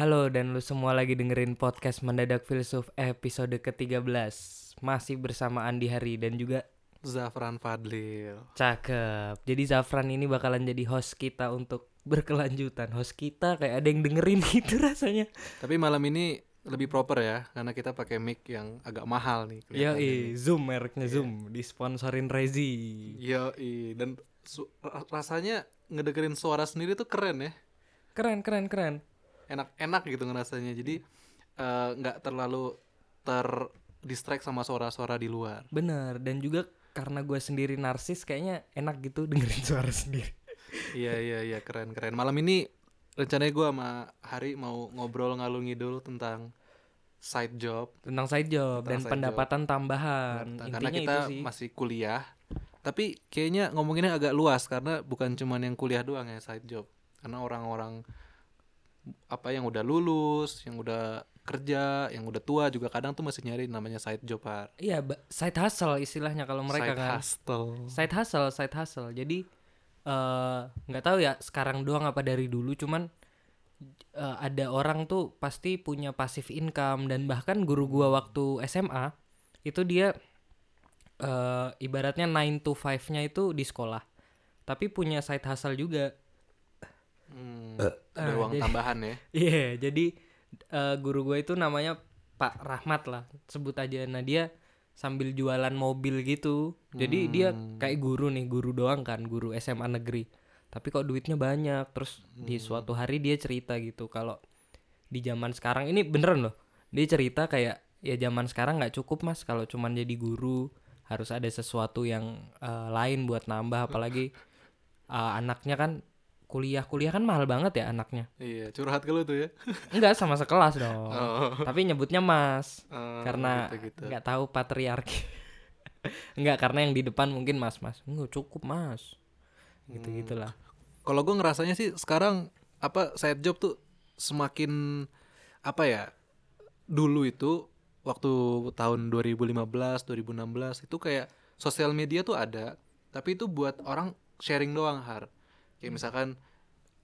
Halo dan lu semua lagi dengerin podcast Mendadak Filsuf episode ke-13 Masih bersama Andi Hari dan juga Zafran Fadlil. Cakep Jadi Zafran ini bakalan jadi host kita untuk berkelanjutan Host kita kayak ada yang dengerin gitu rasanya Tapi malam ini lebih proper ya, karena kita pakai mic yang agak mahal nih. Yo kelihatannya nih. Zoom mereknya Zoom Disponsorin Rezi Yoi, dan rasanya ngedengerin suara sendiri tuh keren ya. Keren keren keren Enak-enak gitu ngerasanya. Jadi eh, nggak terlalu terdistract sama suara-suara di luar. Bener dan juga karena gue sendiri narsis kayaknya enak gitu dengerin suara sendiri iya iya iya keren keren. Malam ini rencananya gua sama Hari mau ngobrol ngalung ngidul tentang side job. Tentang side job Tentang dan side pendapatan tambahan karena Intinya kita itu sih masih kuliah tapi kayaknya ngomonginnya agak luas karena bukan cuman yang kuliah doang ya side job karena orang-orang apa yang udah lulus yang udah kerja yang udah tua juga kadang tuh masih nyari namanya side job. Iya, side hustle istilahnya kalau mereka side kan. hustle Side hustle, side hustle. Jadi eh nggak tahu ya sekarang doang apa dari dulu, cuman eh, ada orang tuh pasti punya passive income dan bahkan guru gua waktu SMA itu dia eh ibaratnya 9 to 5-nya itu di sekolah. Tapi punya side hustle juga. Hmm, Ah, ada uang jadi- tambahan ya Iya, jadi eh, guru gue itu namanya Pak Rahmat lah, sebut aja. Nah dia sambil jualan mobil gitu. Jadi dia kayak guru nih, guru doang kan, guru SMA negeri. Tapi kok duitnya banyak. Terus di suatu hari dia cerita gitu kalau di zaman sekarang ini beneran loh. Dia cerita kayak ya zaman sekarang nggak cukup mas kalau cuman jadi guru harus ada sesuatu yang eh, lain buat nambah apalagi eh, anaknya kan kuliah kuliah kan mahal banget ya anaknya iya curhat ke lu tuh ya Enggak sama sekelas dong. oh, Tapi nyebutnya Mas oh, karena gitu-gitu. nggak tahu patriarki. Enggak karena yang di depan mungkin Mas Mas. Enggak cukup Mas. Gitu-gitulah. kalau gue ngerasanya sih sekarang apa side job tuh semakin apa ya dulu itu waktu tahun 2015 2016 itu kayak sosial media tuh ada tapi itu buat orang sharing doang har kayak misalkan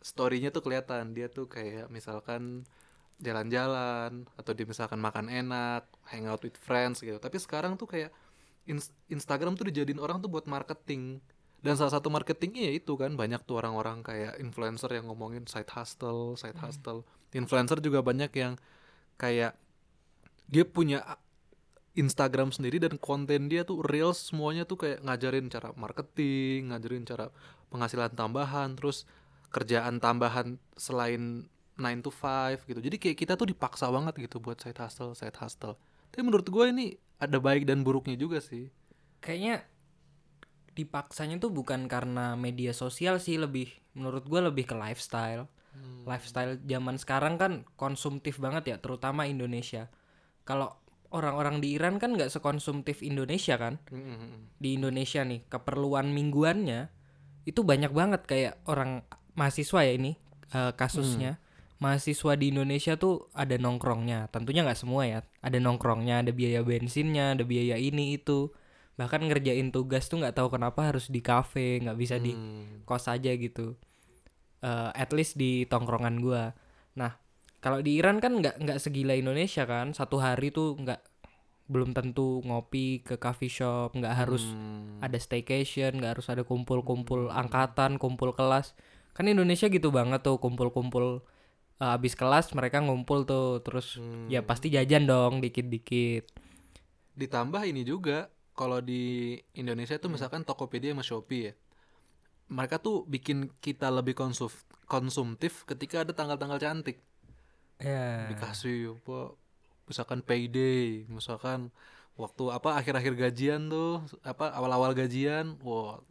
storynya tuh kelihatan dia tuh kayak misalkan jalan-jalan atau dia misalkan makan enak hangout with friends gitu. Tapi sekarang tuh kayak ins- Instagram tuh dijadiin orang tuh buat marketing. Dan salah satu marketingnya ya itu kan banyak tuh orang-orang kayak influencer yang ngomongin side hustle, side hustle. Influencer juga banyak yang kayak dia punya Instagram sendiri dan konten dia tuh reels semuanya tuh kayak ngajarin cara marketing, ngajarin cara penghasilan tambahan, terus kerjaan tambahan selain 9 to 5 gitu. Jadi kayak kita tuh dipaksa banget gitu buat side hustle, side hustle. Tapi menurut gue ini ada baik dan buruknya juga sih. Kayaknya dipaksanya tuh bukan karena media sosial sih lebih menurut gua lebih ke lifestyle. Lifestyle zaman sekarang kan konsumtif banget ya, terutama Indonesia. Kalau orang-orang di Iran kan nggak sekonsumtif Indonesia kan? Mm-mm. di Indonesia nih keperluan mingguannya itu banyak banget kayak orang mahasiswa ya ini eh, kasusnya. Mahasiswa di Indonesia tuh ada nongkrongnya. Tentunya nggak semua ya. Ada nongkrongnya ada biaya bensinnya ada biaya ini itu. Bahkan ngerjain tugas tuh nggak tahu kenapa harus di kafe nggak bisa di Hmm. kos aja gitu. Eh, at least di tongkrongan gua. Nah kalau di Iran kan nggak nggak segila Indonesia kan. Satu hari tuh nggak belum tentu ngopi ke coffee shop nggak harus Hmm. ada staycation nggak harus ada kumpul-kumpul angkatan kumpul kelas kan Indonesia gitu banget tuh kumpul-kumpul eh, abis kelas mereka ngumpul tuh terus Hmm. ya pasti jajan dong dikit-dikit Ditambah ini juga kalau di Indonesia tuh misalkan Tokopedia sama Shopee ya. Mereka tuh bikin kita lebih konsuf konsumtif ketika ada tanggal-tanggal cantik. ya Dikasih apa misalkan payday, misalkan waktu apa akhir-akhir gajian tuh, apa awal-awal gajian, wah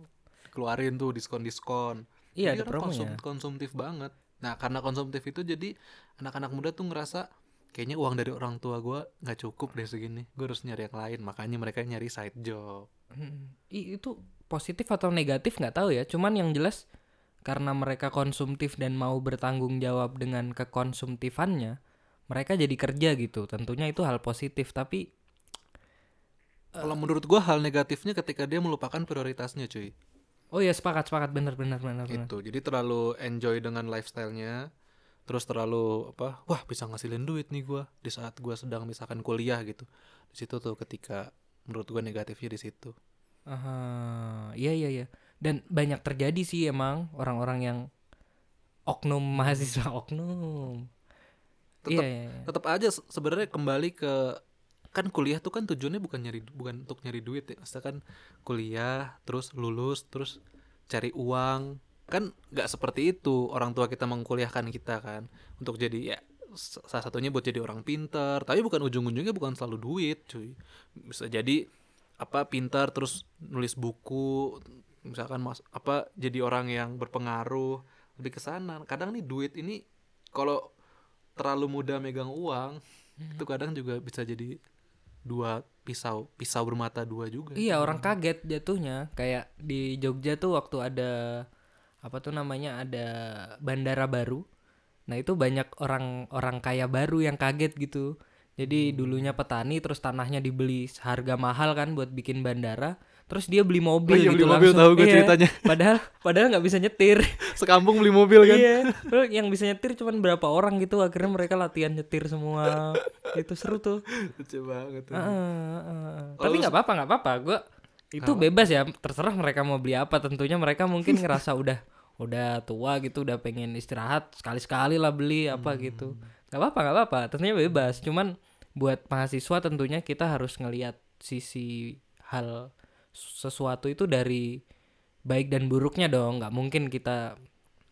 keluarin tuh diskon-diskon. Iya, Jadi ada promonya. konsum- konsumtif banget. Nah, karena konsumtif itu jadi anak-anak muda tuh ngerasa kayaknya uang dari orang tua gua nggak cukup deh segini. Gue harus nyari yang lain. Makanya mereka nyari side job. Hmm. Itu positif atau negatif nggak tahu ya cuman yang jelas karena mereka konsumtif dan mau bertanggung jawab dengan kekonsumtifannya mereka jadi kerja gitu tentunya itu hal positif tapi Kalau menurut gua hal negatifnya ketika dia melupakan prioritasnya, cuy. oh ya sepakat sepakat bener bener bener bener Gitu. Jadi terlalu enjoy dengan lifestyle-nya, terus terlalu apa wah bisa ngasilin duit nih gua di saat gua sedang misalkan kuliah gitu di situ tuh ketika menurut gua negatifnya di situ Aha, iya iya iya. Dan banyak terjadi sih emang orang-orang yang oknum mahasiswa oknum. Tetep- iya, iya, iya. tetap aja se- sebenarnya kembali ke kan kuliah tuh kan tujuannya bukan nyari bukan untuk nyari duit ya. Misalkan kuliah terus lulus terus cari uang. Kan nggak seperti itu. Orang tua kita mengkuliahkan kita kan. Untuk jadi ya salah satunya buat jadi orang pinter tapi bukan ujung-ujungnya bukan selalu duit cuy. Bisa jadi apa pintar terus nulis buku. Misalkan mas apa jadi orang yang berpengaruh. Lebih ke sana. Kadang nih duit ini kalau terlalu mudah megang uang itu kadang juga bisa jadi dua pisau pisau bermata dua juga Iya, orang kaget jatuhnya. Kayak di Jogja tuh waktu ada apa tuh namanya ada bandara baru. Nah, itu banyak orang-orang kaya baru yang kaget gitu. Jadi dulunya petani terus tanahnya dibeli harga mahal kan buat bikin bandara. Terus dia beli mobil Oh iya, gitu beli mobil, langsung. tahu gue Iya, ceritanya. Padahal padahal nggak bisa nyetir. sekampung beli mobil kan Iya. Yang bisa nyetir cuman berapa orang gitu. Akhirnya mereka latihan nyetir semua. itu seru tuh. lucu banget tuh. Heeh, heeh. Kalau Tapi nggak apa-apa, nggak apa-apa. Gue itu bebas ya, terserah mereka mau beli apa. Tentunya mereka mungkin ngerasa udah udah tua gitu, udah pengen istirahat sekali-sekali lah beli apa gitu. Nggak apa-apa, nggak apa-apa. Tentunya bebas. Cuman buat mahasiswa tentunya kita harus ngelihat sisi hal sesuatu itu dari baik dan buruknya dong. Nggak mungkin kita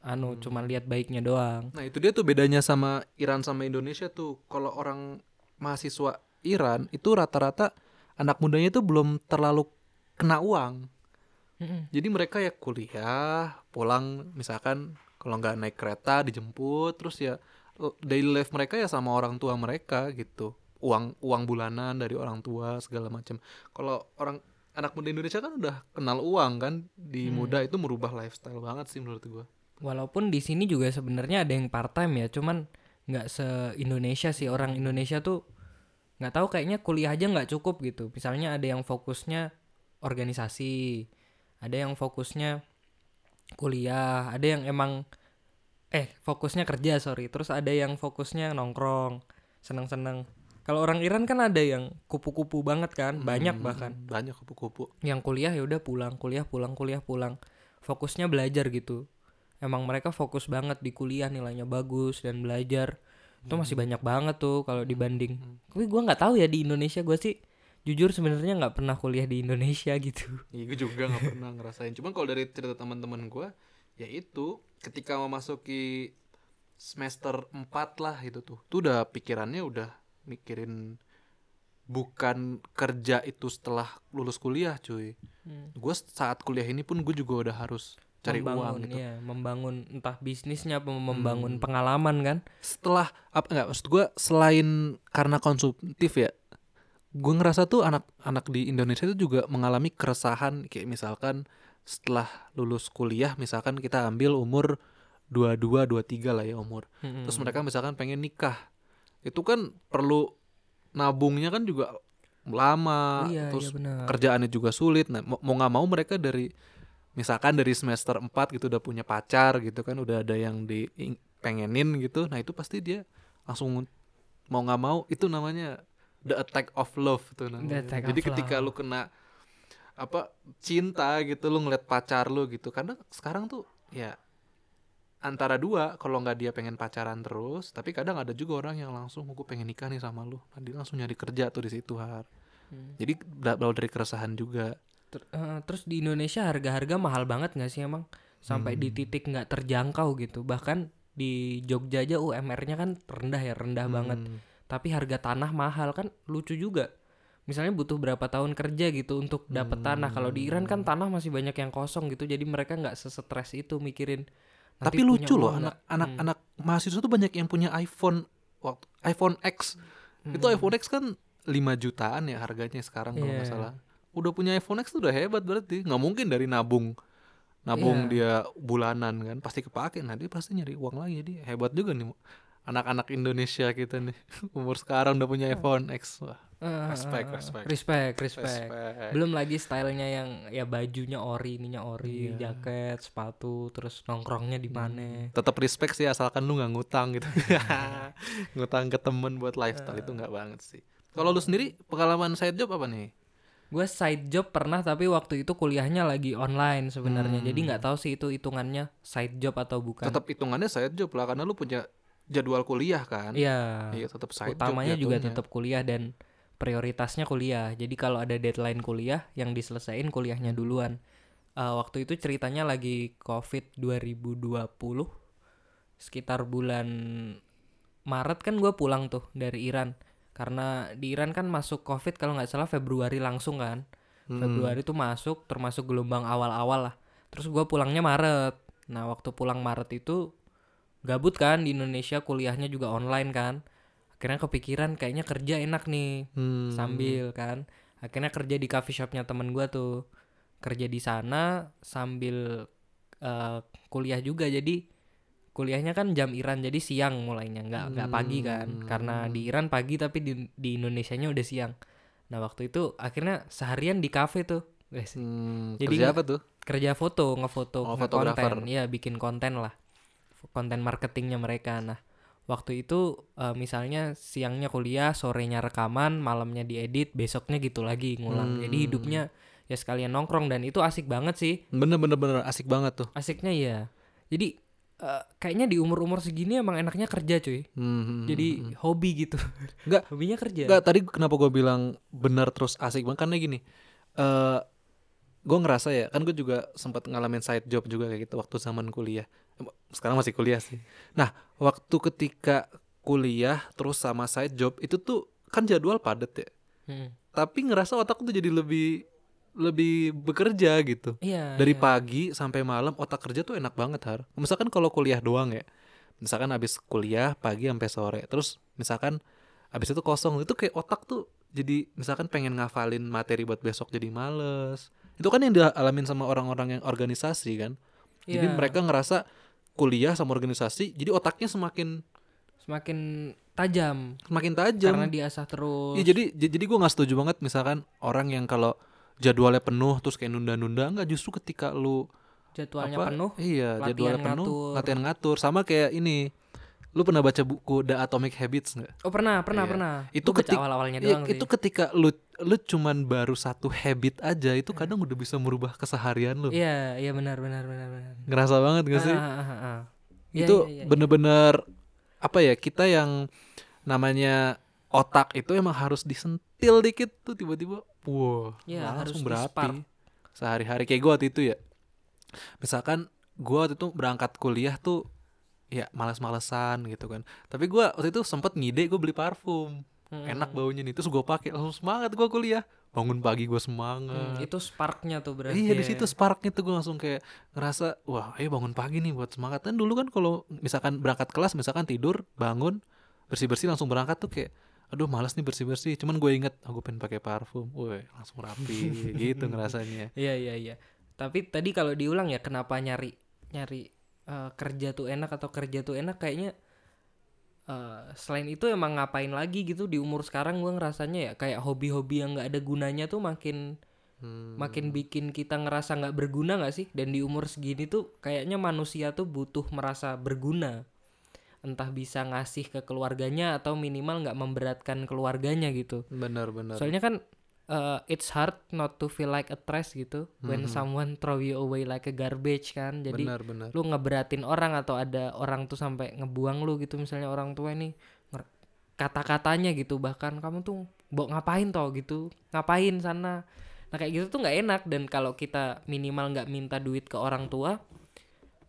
anu cuman lihat baiknya doang. Nah itu dia tuh bedanya sama Iran sama Indonesia tuh. Kalau orang mahasiswa Iran itu rata-rata anak mudanya itu belum terlalu kena uang. Mm-mm. Jadi mereka ya kuliah, pulang misalkan kalau nggak naik kereta dijemput, terus ya l- daily life mereka ya sama orang tua mereka gitu. Uang uang bulanan dari orang tua segala macam. Kalau orang anak muda Indonesia kan udah kenal uang kan di muda itu merubah lifestyle banget sih menurut gua. Walaupun di sini juga sebenarnya ada yang part time ya, cuman nggak se Indonesia sih orang Indonesia tuh nggak tahu kayaknya kuliah aja nggak cukup gitu. Misalnya ada yang fokusnya organisasi, ada yang fokusnya kuliah, ada yang emang eh fokusnya kerja sorry, terus ada yang fokusnya nongkrong, seneng-seneng. Kalau orang Iran kan ada yang kupu-kupu banget kan, banyak Hmm, bahkan. banyak kupu-kupu. yang kuliah ya udah pulang kuliah pulang kuliah pulang. Fokusnya belajar gitu. Emang mereka fokus banget di kuliah nilainya bagus dan belajar. Itu masih banyak banget tuh kalau dibanding. tapi gua nggak tahu ya di Indonesia gua sih jujur sebenarnya nggak pernah kuliah di Indonesia gitu. Iya, gue juga nggak pernah ngerasain. Cuman kalau dari cerita teman-teman gue, ya itu ketika memasuki semester 4 lah itu tuh, tuh udah pikirannya udah mikirin bukan kerja itu setelah lulus kuliah, cuy. Hmm. Gue saat kuliah ini pun gue juga udah harus cari membangun uang gitu. ya membangun entah bisnisnya apa membangun pengalaman kan Setelah apa nggak maksud gue selain karena konsumtif ya, gue ngerasa tuh anak-anak di Indonesia itu juga mengalami keresahan kayak misalkan setelah lulus kuliah misalkan kita ambil umur 22 23 lah ya umur. Mm-mm. Terus mereka misalkan pengen nikah. Itu kan perlu nabungnya kan juga lama. iya terus iya kerjaannya juga sulit. Nah, mau nggak mau mereka dari misalkan dari semester 4 gitu udah punya pacar gitu kan, udah ada yang di pengenin gitu. Nah, itu pasti dia langsung mau nggak mau itu namanya the attack of love tuh namanya. Jadi of ketika lu kena apa cinta gitu lu ngeliat pacar lu gitu. Karena sekarang tuh ya antara dua kalau nggak dia pengen pacaran terus tapi kadang ada juga orang yang langsung gue pengen nikah nih sama lu. Nah, dia langsung nyari kerja tuh di situ har. Hmm. jadi berawal dari keresahan juga. Ter- eh, terus di Indonesia harga-harga mahal banget nggak sih emang? Sampai di titik nggak terjangkau gitu. Bahkan di Jogja aja UMR-nya kan rendah ya rendah banget. Hmm. tapi harga tanah mahal kan lucu juga. Misalnya butuh berapa tahun kerja gitu untuk dapat tanah. Kalau di Iran kan tanah masih banyak yang kosong gitu jadi mereka nggak sesetres itu mikirin nanti tapi lucu loh uang anak nggak. anak Hmm. anak mahasiswa tuh banyak yang punya iPhone waktu iPhone X. Itu Hmm. iPhone X kan 5 jutaan ya harganya sekarang kalau nggak Iya. salah. Udah punya iPhone X tuh udah hebat berarti. Nggak mungkin dari nabung nabung Iya. dia bulanan kan. Pasti kepake. Nah dia pasti nyari uang lagi. Jadi hebat juga nih anak-anak Indonesia kita nih. Umur sekarang udah punya iPhone X. Wah Eh, Respect, eh, respect. respect, respect. Respect. Belum lagi stylenya yang ya bajunya ori, ininya ori, Iya. jaket, sepatu, terus nongkrongnya di mana. tetap respect sih asalkan lu nggak ngutang gitu ngutang ke temen buat lifestyle itu nggak banget sih kalau lu sendiri pengalaman side job apa nih Gue side job pernah tapi waktu itu kuliahnya lagi online sebenarnya. Jadi nggak tahu sih itu hitungannya side job atau bukan. tetap hitungannya side job lah karena lu punya jadwal kuliah kan Iya. iya tetap side Utamanya job juga jatuhnya. tetap kuliah dan prioritasnya kuliah. Jadi kalau ada deadline kuliah yang diselesain kuliahnya duluan. Eh, waktu itu ceritanya lagi Covid 2020 sekitar bulan Maret kan gue pulang tuh dari Iran karena di Iran kan masuk Covid kalau nggak salah Februari langsung kan. Hmm. Februari tuh masuk termasuk gelombang awal-awal lah. Terus gue pulangnya Maret. Nah waktu pulang Maret itu gabut kan di Indonesia kuliahnya juga online kan. Akhirnya kepikiran kayaknya kerja enak nih Hmm. sambil kan. Akhirnya kerja di coffee shopnya temen gue tuh. Kerja di sana sambil eh, kuliah juga. Jadi kuliahnya kan jam Iran jadi siang mulainya. Nggak nggak pagi kan. Karena di Iran pagi tapi di di Indonesianya udah siang. Nah waktu itu akhirnya seharian di kafe tuh. Wes, Hmm, Jadi kerja apa tuh? kerja foto ngefoto Oh, konten fotografer. ya bikin konten lah. Konten marketingnya mereka. Nah waktu itu eh, misalnya siangnya kuliah sorenya rekaman malamnya diedit besoknya gitu lagi ngulang. Jadi Hmm. hidupnya ya sekalian nongkrong dan itu asik banget sih. Bener bener bener. Asik banget tuh. Asiknya ya jadi eh, kayaknya di umur umur segini emang enaknya kerja cuy. Hmm, jadi hobi gitu. Nggak, hobinya kerja. Enggak, tadi kenapa gue bilang benar terus asik banget? Karena gini. eh gue ngerasa ya, kan gue juga sempat ngalamin side job juga kayak gitu waktu zaman kuliah. Sekarang masih kuliah sih. Nah, waktu ketika kuliah terus sama side job itu tuh kan jadwal padat ya. Hmm. Tapi ngerasa otak tuh jadi lebih lebih bekerja gitu. iya Dari iya. pagi sampai malam otak kerja tuh enak banget har. Misalkan kalau kuliah doang ya. Misalkan habis kuliah pagi sampai sore. Terus misalkan habis itu kosong itu kayak otak tuh jadi misalkan pengen ngafalin materi buat besok jadi males. Itu kan yang dialamin sama orang-orang yang organisasi kan. Jadi Iya. mereka ngerasa kuliah sama organisasi jadi otaknya semakin semakin tajam semakin tajam. karena diasah terus Iya jadi jadi gue nggak setuju banget misalkan orang yang kalau jadwalnya penuh terus kayak nunda-nunda nggak justru ketika lu jadwalnya apa, penuh Iya, jadwalnya penuh, ngatur. latihan ngatur. Sama kayak ini. Lu pernah baca buku The Atomic Habits nggak? Oh pernah, pernah, Iya. pernah. Itu Gua baca ketik- awal-awalnya Iya, doang itu ketika lu lu cuman baru satu habit aja itu kadang udah bisa merubah keseharian lu. Iya, iya benar, benar, benar, benar. Ngerasa banget gak sih? Ah, ah, ah, ah. Iya, itu iya, iya, iya. bener-bener apa ya kita yang namanya otak itu emang harus disentil dikit tuh tiba-tiba wow Iya, harus langsung di-spark. berapi sehari-hari kayak gue waktu itu ya misalkan gue waktu itu berangkat kuliah tuh ya malas-malesan gitu kan tapi gue waktu itu sempet ngide gue beli parfum Hmm. enak baunya nih terus gue pakai langsung semangat gue kuliah bangun pagi gue Hmm, semangat itu sparknya tuh berarti. Iya di ya. situ sparknya tuh gue langsung kayak ngerasa wah ayo bangun pagi nih buat semangat kan dulu kan kalau misalkan berangkat kelas misalkan tidur bangun bersih bersih langsung berangkat tuh kayak aduh malas nih bersih bersih cuman gue inget aku pengen pakai parfum, woi langsung rapi gitu ngerasanya. Iya, iya, iya. Tapi tadi kalau diulang ya kenapa nyari nyari eh, kerja tuh enak atau kerja tuh enak kayaknya eh, selain itu emang ngapain lagi gitu di umur sekarang gue ngerasanya ya kayak hobi-hobi yang nggak ada gunanya tuh makin Hmm. makin bikin kita ngerasa nggak berguna nggak sih dan di umur segini tuh kayaknya manusia tuh butuh merasa berguna entah bisa ngasih ke keluarganya atau minimal nggak memberatkan keluarganya gitu bener. soalnya kan uh, it's hard not to feel like a trash gitu when someone throw you away like a garbage kan. Jadi bener bener. lu ngeberatin orang atau ada orang tuh sampai ngebuang lu gitu misalnya orang tua ini kata-katanya gitu. Bahkan kamu tuh mau ngapain toh gitu ngapain sana. Nah kayak gitu tuh nggak enak. Dan kalau kita minimal nggak minta duit ke orang tua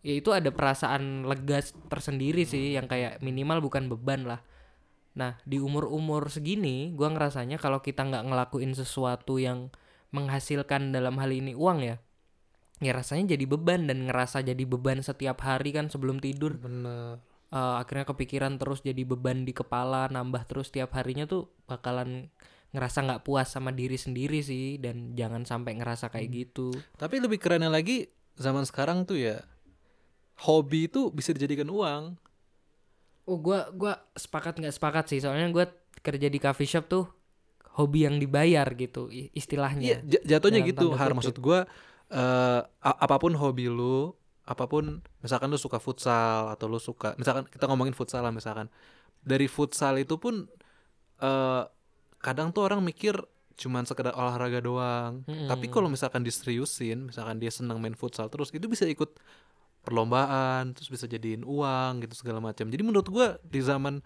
ya itu ada perasaan lega tersendiri sih yang kayak minimal bukan beban lah nah di umur-umur segini gua ngerasanya kalau kita nggak ngelakuin sesuatu yang menghasilkan dalam hal ini uang ya ya rasanya jadi beban dan ngerasa jadi beban setiap hari kan sebelum tidur Bener. Eh, akhirnya kepikiran terus jadi beban di kepala nambah terus tiap harinya tuh bakalan ngerasa nggak puas sama diri sendiri sih dan jangan sampai ngerasa kayak gitu Tapi lebih kerennya lagi zaman sekarang tuh ya hobi itu bisa dijadikan uang. Oh gua gua sepakat nggak sepakat sih soalnya gua kerja di coffee shop tuh hobi yang dibayar gitu Iya, istilahnya j- jatuhnya gitu. Har kutip. maksud gua eh a- apa pun hobi lu, apa pun misalkan lu suka futsal atau lu suka misalkan kita ngomongin futsal lah misalkan. Dari futsal itu pun eh kadang tuh orang mikir cuman sekedar olahraga doang. Mm-mm. Tapi kalau misalkan diseriusin, misalkan dia senang main futsal terus itu bisa ikut perlombaan, terus bisa jadiin uang gitu segala macam. Jadi menurut gua di zaman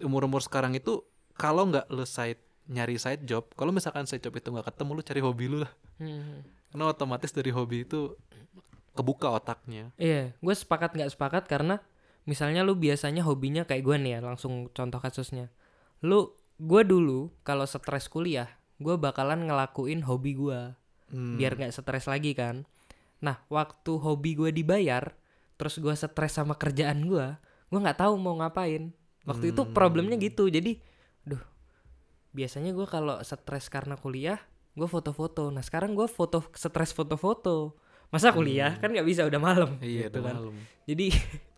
umur-umur sekarang itu kalau nggak lu side nyari side job, kalau misalkan side job itu nggak ketemu lu cari hobi lu lah. Hmm. Karena otomatis dari hobi itu kebuka otaknya. Iya, gue sepakat nggak sepakat karena misalnya lu biasanya hobinya kayak gue nih ya, langsung contoh kasusnya. Lu, gue dulu kalau stres kuliah, gue bakalan ngelakuin hobi gue Hmm. biar nggak stres lagi kan. Nah, waktu hobi gue dibayar, terus gue stres sama kerjaan gue, gue nggak tahu mau ngapain. Waktu itu problemnya gitu, jadi, duh, biasanya gue kalau stres karena kuliah, gue foto-foto. Nah sekarang gue foto stres foto-foto. Masa kuliah kan nggak bisa udah malam. Iya, gitu udah kan. malam. Jadi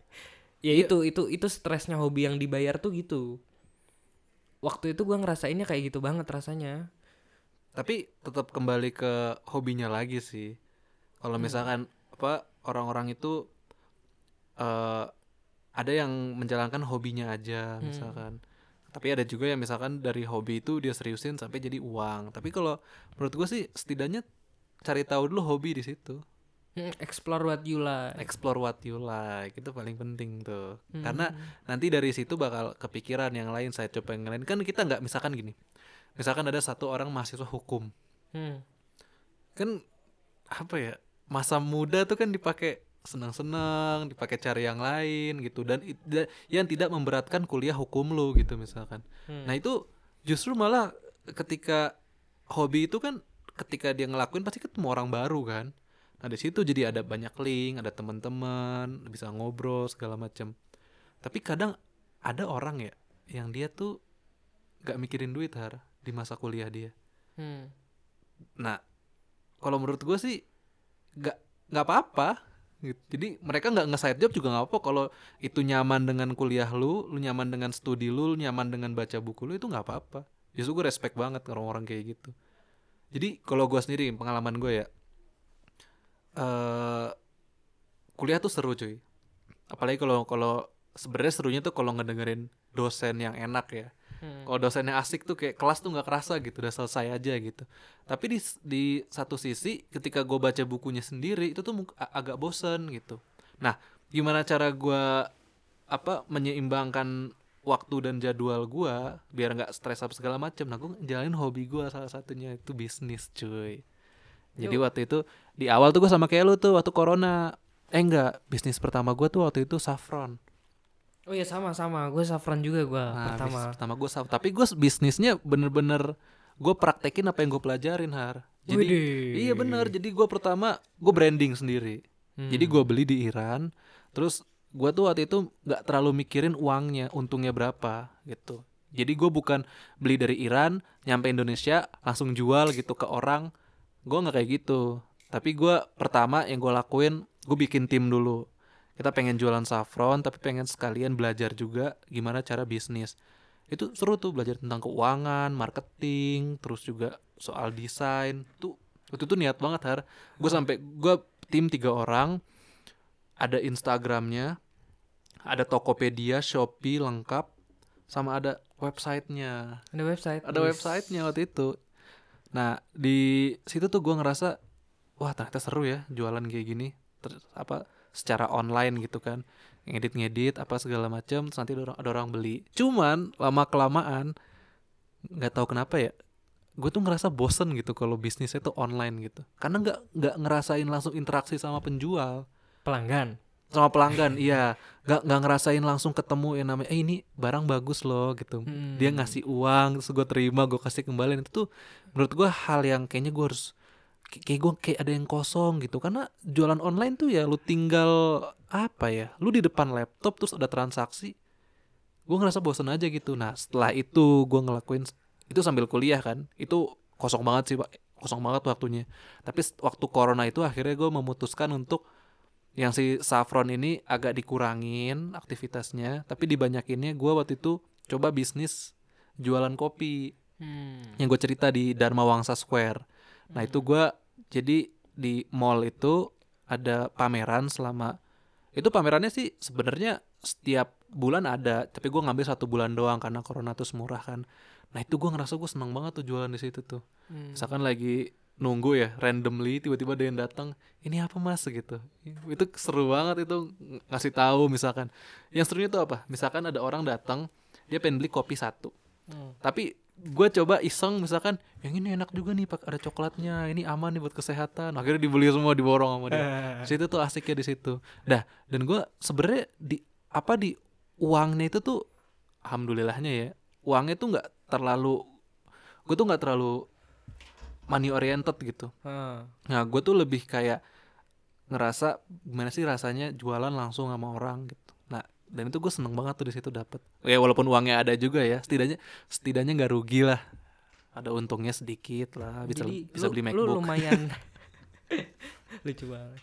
ya itu itu itu stresnya hobi yang dibayar tuh gitu. Waktu itu gue ngerasainnya kayak gitu banget rasanya. Tapi tetap kembali ke hobinya lagi sih. Kalau misalkan apa orang-orang itu eh ada yang menjalankan hobinya aja misalkan. Tapi ada juga yang misalkan dari hobi itu dia seriusin sampai jadi uang. Tapi kalau menurut gue sih setidaknya cari tahu dulu hobi di situ. Hmm, explore what you like. Explore what you like itu paling penting tuh. Hmm. Karena nanti dari situ bakal kepikiran yang lain saya coba yang lain kan kita nggak misalkan gini. Misalkan ada satu orang mahasiswa hukum Hmm. kan apa ya masa muda tuh kan dipakai senang-senang dipakai cari yang lain gitu dan yang tidak memberatkan kuliah hukum lo gitu misalkan Hmm. nah itu justru malah ketika hobi itu kan ketika dia ngelakuin pasti ketemu orang baru kan nah di situ jadi ada banyak link ada teman-teman bisa ngobrol segala macam tapi kadang ada orang ya yang dia tuh gak mikirin duit har di masa kuliah dia Hmm. Nah, kalau menurut gue sih nggak nggak apa-apa. Gitu. Jadi mereka nggak nge-side job juga nggak apa kalau itu nyaman dengan kuliah lu, lu nyaman dengan studi lu, lu nyaman dengan baca buku lu itu nggak apa-apa. Justru gue respect banget orang-orang kayak gitu. Jadi kalau gue sendiri pengalaman gue ya, eh kuliah tuh seru cuy. Apalagi kalau kalau sebenarnya serunya tuh kalau ngedengerin dosen yang enak ya. Hmm. Kalau dosennya asik tuh kayak kelas tuh nggak kerasa gitu, udah selesai aja gitu. Tapi di di satu sisi ketika gue baca bukunya sendiri itu tuh agak bosen gitu. Nah, gimana cara gue apa menyeimbangkan waktu dan jadwal gue biar nggak stres apa segala macam. Nah, gue jalanin hobi gue salah satunya itu bisnis cuy. Jadi waktu itu di awal tuh gue sama kayak lu tuh waktu corona. Eh enggak, bisnis pertama gue tuh waktu itu saffron. Oh iya sama-sama, gue saffron juga gue Nah, pertama. pertama gue tapi gue bisnisnya bener-bener gue praktekin apa yang gue pelajarin har. Jadi Widih. iya bener. Jadi gue pertama gue branding sendiri. Hmm. jadi gue beli di Iran. Terus gue tuh waktu itu nggak terlalu mikirin uangnya untungnya berapa gitu. Jadi gue bukan beli dari Iran nyampe Indonesia langsung jual gitu ke orang. Gue nggak kayak gitu. Tapi gue pertama yang gue lakuin gue bikin tim dulu kita pengen jualan saffron tapi pengen sekalian belajar juga gimana cara bisnis. Itu seru tuh belajar tentang keuangan marketing terus juga soal desain. Tuh itu tuh niat banget har. Gue sampai gue tim tiga orang ada Instagramnya ada Tokopedia Shopee lengkap sama ada websitenya. Ada website. ada websitenya waktu itu. Nah di situ tuh gue ngerasa wah ternyata seru ya jualan kayak gini. Terus apa secara online gitu kan. Ngedit-ngedit apa segala macam terus nanti ada orang, ada orang beli. Cuman lama kelamaan nggak tahu kenapa ya gue tuh ngerasa bosen gitu kalau bisnisnya tuh online gitu. Karena nggak nggak ngerasain langsung interaksi sama penjual. Pelanggan. sama pelanggan iya. Nggak nggak ngerasain langsung ketemu yang namanya eh ini barang bagus loh gitu. Hmm. dia ngasih uang terus gue terima gue kasih kembali. Itu tuh menurut gue hal yang kayaknya gue harus kayak gue kayak ada yang kosong gitu. Karena jualan online tuh ya lu tinggal apa ya lu di depan laptop terus ada transaksi gue ngerasa bosan aja gitu. Nah setelah itu gue ngelakuin itu sambil kuliah kan itu kosong banget sih pak. Kosong banget waktunya. Tapi waktu corona itu akhirnya gue memutuskan untuk yang si saffron ini agak dikurangin aktivitasnya tapi dibanyakinnya gue waktu itu coba bisnis jualan kopi. Hmm. yang gue cerita di Dharma Wangsa Square. Nah itu gue jadi di mall itu ada pameran selama itu pamerannya sih sebenarnya setiap bulan ada, tapi gue ngambil satu bulan doang karena corona tuh murah kan. Nah itu gue ngerasa gue seneng banget tuh jualan di situ tuh. Hmm. Misalkan lagi nunggu ya randomly tiba-tiba ada yang datang ini apa mas gitu itu seru banget itu ng- ngasih tahu misalkan yang serunya tuh apa misalkan ada orang datang dia pengen beli kopi satu Hmm. tapi gue coba iseng misalkan yang ini enak juga nih pak ada coklatnya ini aman nih buat kesehatan. Akhirnya dibeli semua diborong sama dia. Di situ tuh asiknya di situ. Dah dan gue sebenarnya di apa di uangnya itu tuh alhamdulillahnya ya uangnya tuh nggak terlalu gue tuh nggak terlalu money oriented gitu. Ah. nah gue tuh lebih kayak ngerasa gimana sih rasanya jualan langsung sama orang gitu dan itu gue seneng banget tuh di situ dapet ya walaupun uangnya ada juga ya setidaknya setidaknya nggak rugi lah ada untungnya sedikit lah bisa Jadi bisa lu, beli lu MacBook lumayan lucu banget.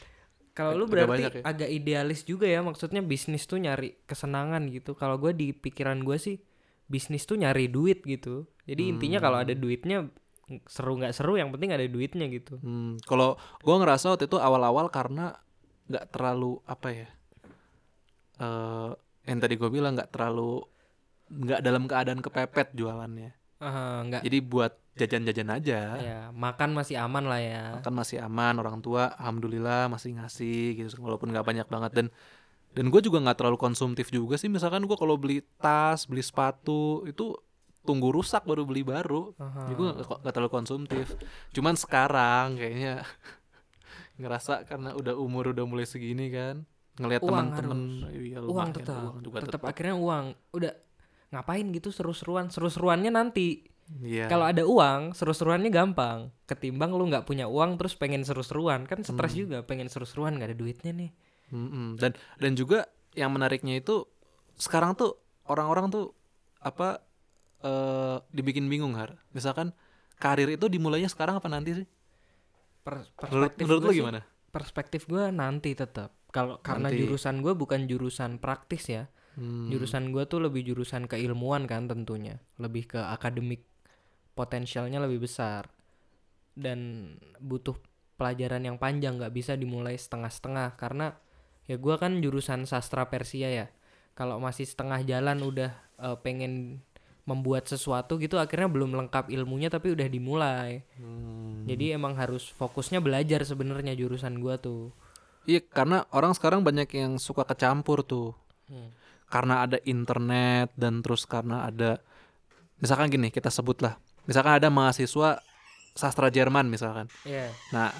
Kalau lu berarti banyak ya? agak idealis juga ya maksudnya bisnis tuh nyari kesenangan gitu. Kalau gue di pikiran gue sih bisnis tuh nyari duit gitu. Jadi intinya kalau Hmm. ada duitnya seru nggak seru yang penting ada duitnya gitu. Hmm, kalau gue ngerasa waktu itu awal-awal karena nggak terlalu apa ya, eh yang tadi gue bilang nggak terlalu nggak dalam keadaan kepepet jualannya. Ah, nggak Jadi buat jajan-jajan aja, ya makan masih aman lah ya. kan masih aman. Orang tua, alhamdulillah masih ngasih gitu, walaupun nggak banyak banget dan dan gue juga nggak terlalu konsumtif juga sih. Misalkan gue kalau beli tas, beli sepatu itu tunggu rusak baru beli baru. Aha. Jadi gue nggak terlalu konsumtif. Cuman sekarang kayaknya ngerasa karena udah umur udah mulai segini kan ngelihat teman-teman iya, uang lumayan, tetap uang juga tetap tetap. akhirnya uang udah ngapain gitu seru-seruan seru-seruannya nanti Iya. kalau ada uang seru-seruannya gampang ketimbang lu nggak punya uang terus pengen seru-seruan kan stres Hmm. juga pengen seru-seruan nggak ada duitnya nih Mm-mm. dan dan juga yang menariknya itu sekarang tuh orang-orang tuh apa eh dibikin bingung har. Misalkan karir itu dimulainya sekarang apa nanti sih? Per- perspektif menurut lu sih- gimana? perspektif gue nanti tetap kalau karena Nanti. jurusan gue bukan jurusan praktis ya. Hmm. jurusan gue tuh lebih jurusan keilmuan kan tentunya. Lebih ke akademik potensialnya lebih besar. Dan butuh pelajaran yang panjang nggak bisa dimulai setengah-setengah. Karena ya gue kan jurusan sastra Persia ya. Kalau masih setengah jalan udah eh, pengen membuat sesuatu gitu akhirnya belum lengkap ilmunya tapi udah dimulai. Hmm. jadi emang harus fokusnya belajar sebenarnya jurusan gua tuh Iya, karena orang sekarang banyak yang suka kecampur tuh. Hmm. Karena ada internet dan terus karena ada misalkan gini, kita sebutlah. Misalkan ada mahasiswa sastra Jerman misalkan. Iya. Nah,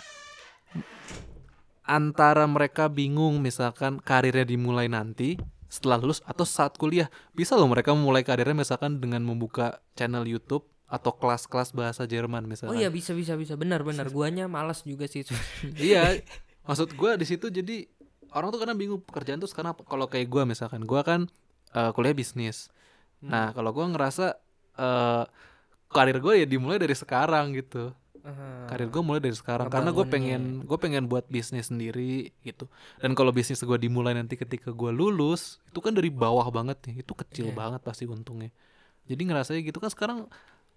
antara mereka bingung misalkan karirnya dimulai nanti setelah lulus atau saat kuliah. Bisa loh mereka memulai karirnya misalkan dengan membuka channel YouTube atau kelas-kelas bahasa Jerman Oh misalkan. iya bisa bisa bisa benar benar guanya malas juga sih iya maksud gua di situ jadi orang tuh kadang bingung pekerjaan tuh sekarang apa? Kalau kayak gua misalkan gua kan eh, kuliah bisnis. Nah kalau gua ngerasa eh, karir gue ya dimulai dari sekarang gitu. Aha. karir gue mulai dari sekarang karena gue pengen gue pengen buat bisnis sendiri gitu. Dan kalau bisnis gue dimulai nanti ketika gue lulus itu kan dari bawah banget nih. Itu kecil Iya. banget pasti untungnya. Jadi ngerasanya gitu kan sekarang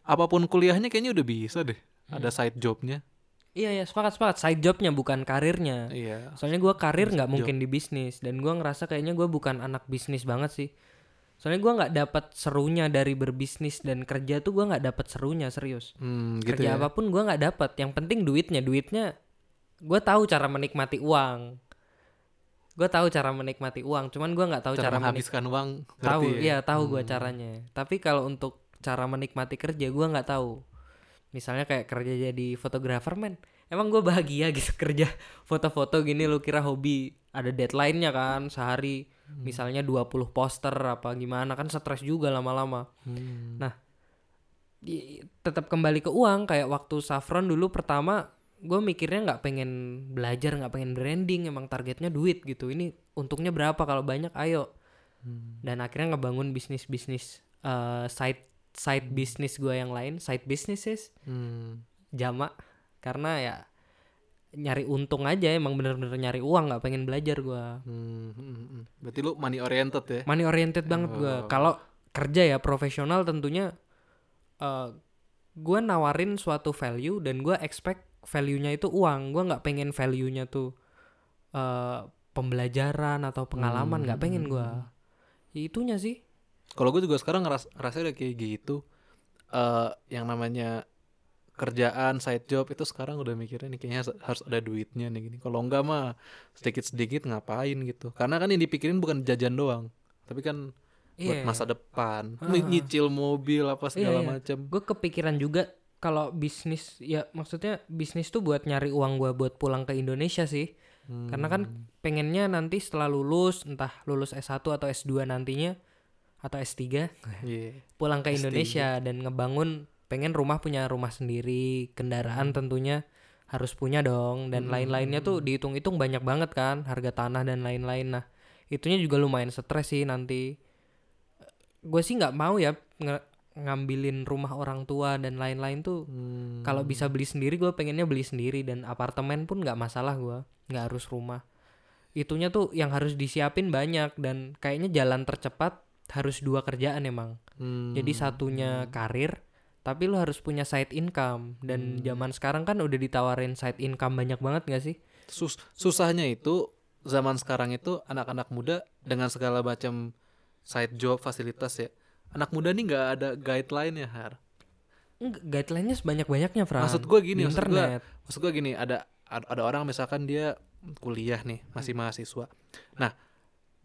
apa pun kuliahnya kayaknya udah bisa deh. Ada side jobnya Iya ya sepakat sepakat side jobnya bukan karirnya. iya Soalnya gua karir nggak mungkin di bisnis dan gua ngerasa kayaknya gua bukan anak bisnis banget sih. Soalnya gua nggak dapat serunya dari berbisnis dan kerja tuh gua nggak dapat serunya serius. Hmm, gitu kerja ya. apa pun gua nggak dapat. Yang penting duitnya duitnya. Gua tahu cara menikmati uang. Gua tahu cara menikmati uang. Cuman gua nggak tahu cara cara, menik- menghabiskan uang tahu ya? iya tahu gua Hmm. caranya. Tapi kalau untuk cara menikmati kerja gua nggak tahu. Misalnya kayak kerja jadi fotografer men. Emang gue bahagia gitu kerja foto-foto gini lu kira hobi ada deadline-nya kan sehari Hmm. misalnya 20 poster apa gimana kan stres juga lama-lama. Hmm. Nah, di- tetap kembali ke uang kayak waktu Saffron dulu pertama gue mikirnya nggak pengen belajar nggak pengen branding emang targetnya duit gitu ini untungnya berapa kalau banyak ayo Hmm. dan akhirnya ngebangun bisnis bisnis eh, side side bisnis gue yang lain side businesses Hmm. jama karena ya nyari untung aja emang bener-bener nyari uang nggak pengen belajar gue Hmm, hmm, hmm. Berarti lu money oriented ya? money oriented banget gue Oh. kalau kerja ya profesional tentunya eh gue nawarin suatu value dan gue expect value-nya itu uang gue nggak pengen value-nya tuh eh pembelajaran atau pengalaman nggak pengen gue itunya sih Kalau gue juga sekarang ngeras ngerasa udah kayak gitu. eh yang namanya kerjaan side job itu sekarang udah mikirnya nih kayaknya harus- ada duitnya nih gini. Kalau enggak mah sedikit-sedikit ngapain gitu. Karena kan yang dipikirin bukan jajan doang, tapi kan buat Iya. masa depan, Ah. nyicil mobil apa segala Iya, iya. macam. gue kepikiran juga kalau bisnis ya maksudnya bisnis tuh buat nyari uang gue buat pulang ke Indonesia sih karena kan Hmm. pengennya nanti setelah lulus entah lulus S1 atau S2 nantinya atau S3 Iya. pulang ke S3. Indonesia dan ngebangun pengen rumah punya rumah sendiri kendaraan tentunya harus punya dong dan Hmm. lain-lainnya tuh dihitung-hitung banyak banget kan harga tanah dan lain-lain nah itunya juga lumayan stres sih nanti gue sih nggak mau ya nge- ngambilin rumah orang tua dan lain-lain tuh Hmm. kalau bisa beli sendiri gue pengennya beli sendiri dan apartemen pun nggak masalah gue nggak harus rumah itunya tuh yang harus disiapin banyak dan kayaknya jalan tercepat harus dua kerjaan emang. Hmm. jadi satunya karir tapi lu harus punya side income. Dan zaman sekarang kan udah ditawarin side income banyak banget gak sih? Sus- susahnya itu zaman sekarang itu anak-anak muda dengan segala macam side job fasilitas ya anak muda nih nggak ada guideline ya har guideline-nya sebanyak-banyaknya Fran. Maksud gue gini Di maksud internet. maksud gue gini ada ada orang misalkan dia kuliah nih masih mahasiswa. Nah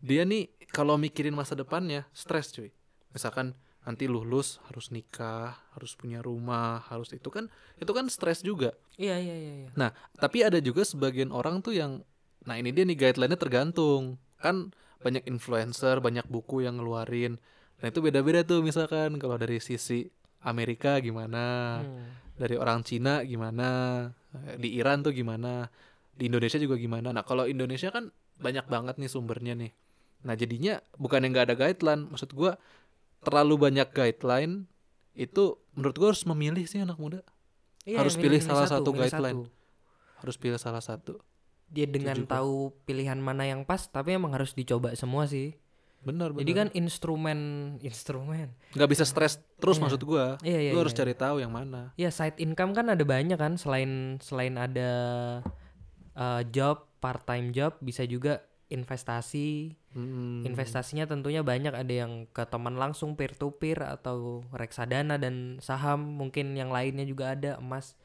dia nih kalau mikirin masa depannya stres cuy misalkan nanti lulus harus nikah harus punya rumah harus itu kan itu kan stres juga iya iya iya iya. Nah, tapi ada juga sebagian orang tuh yang nah ini dia nih guideline-nya tergantung. Kan banyak influencer, banyak buku yang ngeluarin. Nah, itu beda-beda tuh misalkan kalau dari sisi Amerika gimana, Hmm. dari orang Cina gimana, eh, di Iran tuh gimana, di Indonesia juga gimana. Nah, kalau Indonesia kan banyak banget nih sumbernya nih. Nah, jadinya bukan yang nggak ada guideline, maksud gua terlalu banyak guideline itu menurut gua harus memilih sih anak muda. Iya, Harus pilih milih salah satu, satu guideline. satu. Harus pilih salah satu. dia dengan Pak. tahu pilihan mana yang pas tapi emang harus dicoba semua sih Benar, benar. jadi kan instrumen instrumen nggak bisa stres terus Iya. maksud gua. Iya, iya, Lu harus iya. cari tahu yang mana. ya side income kan ada banyak kan selain selain ada uh, job part time job bisa juga investasi Hmm. investasinya tentunya banyak. Ada yang ke teman langsung peer to peer atau reksadana dan saham. Mungkin yang lainnya juga ada emas.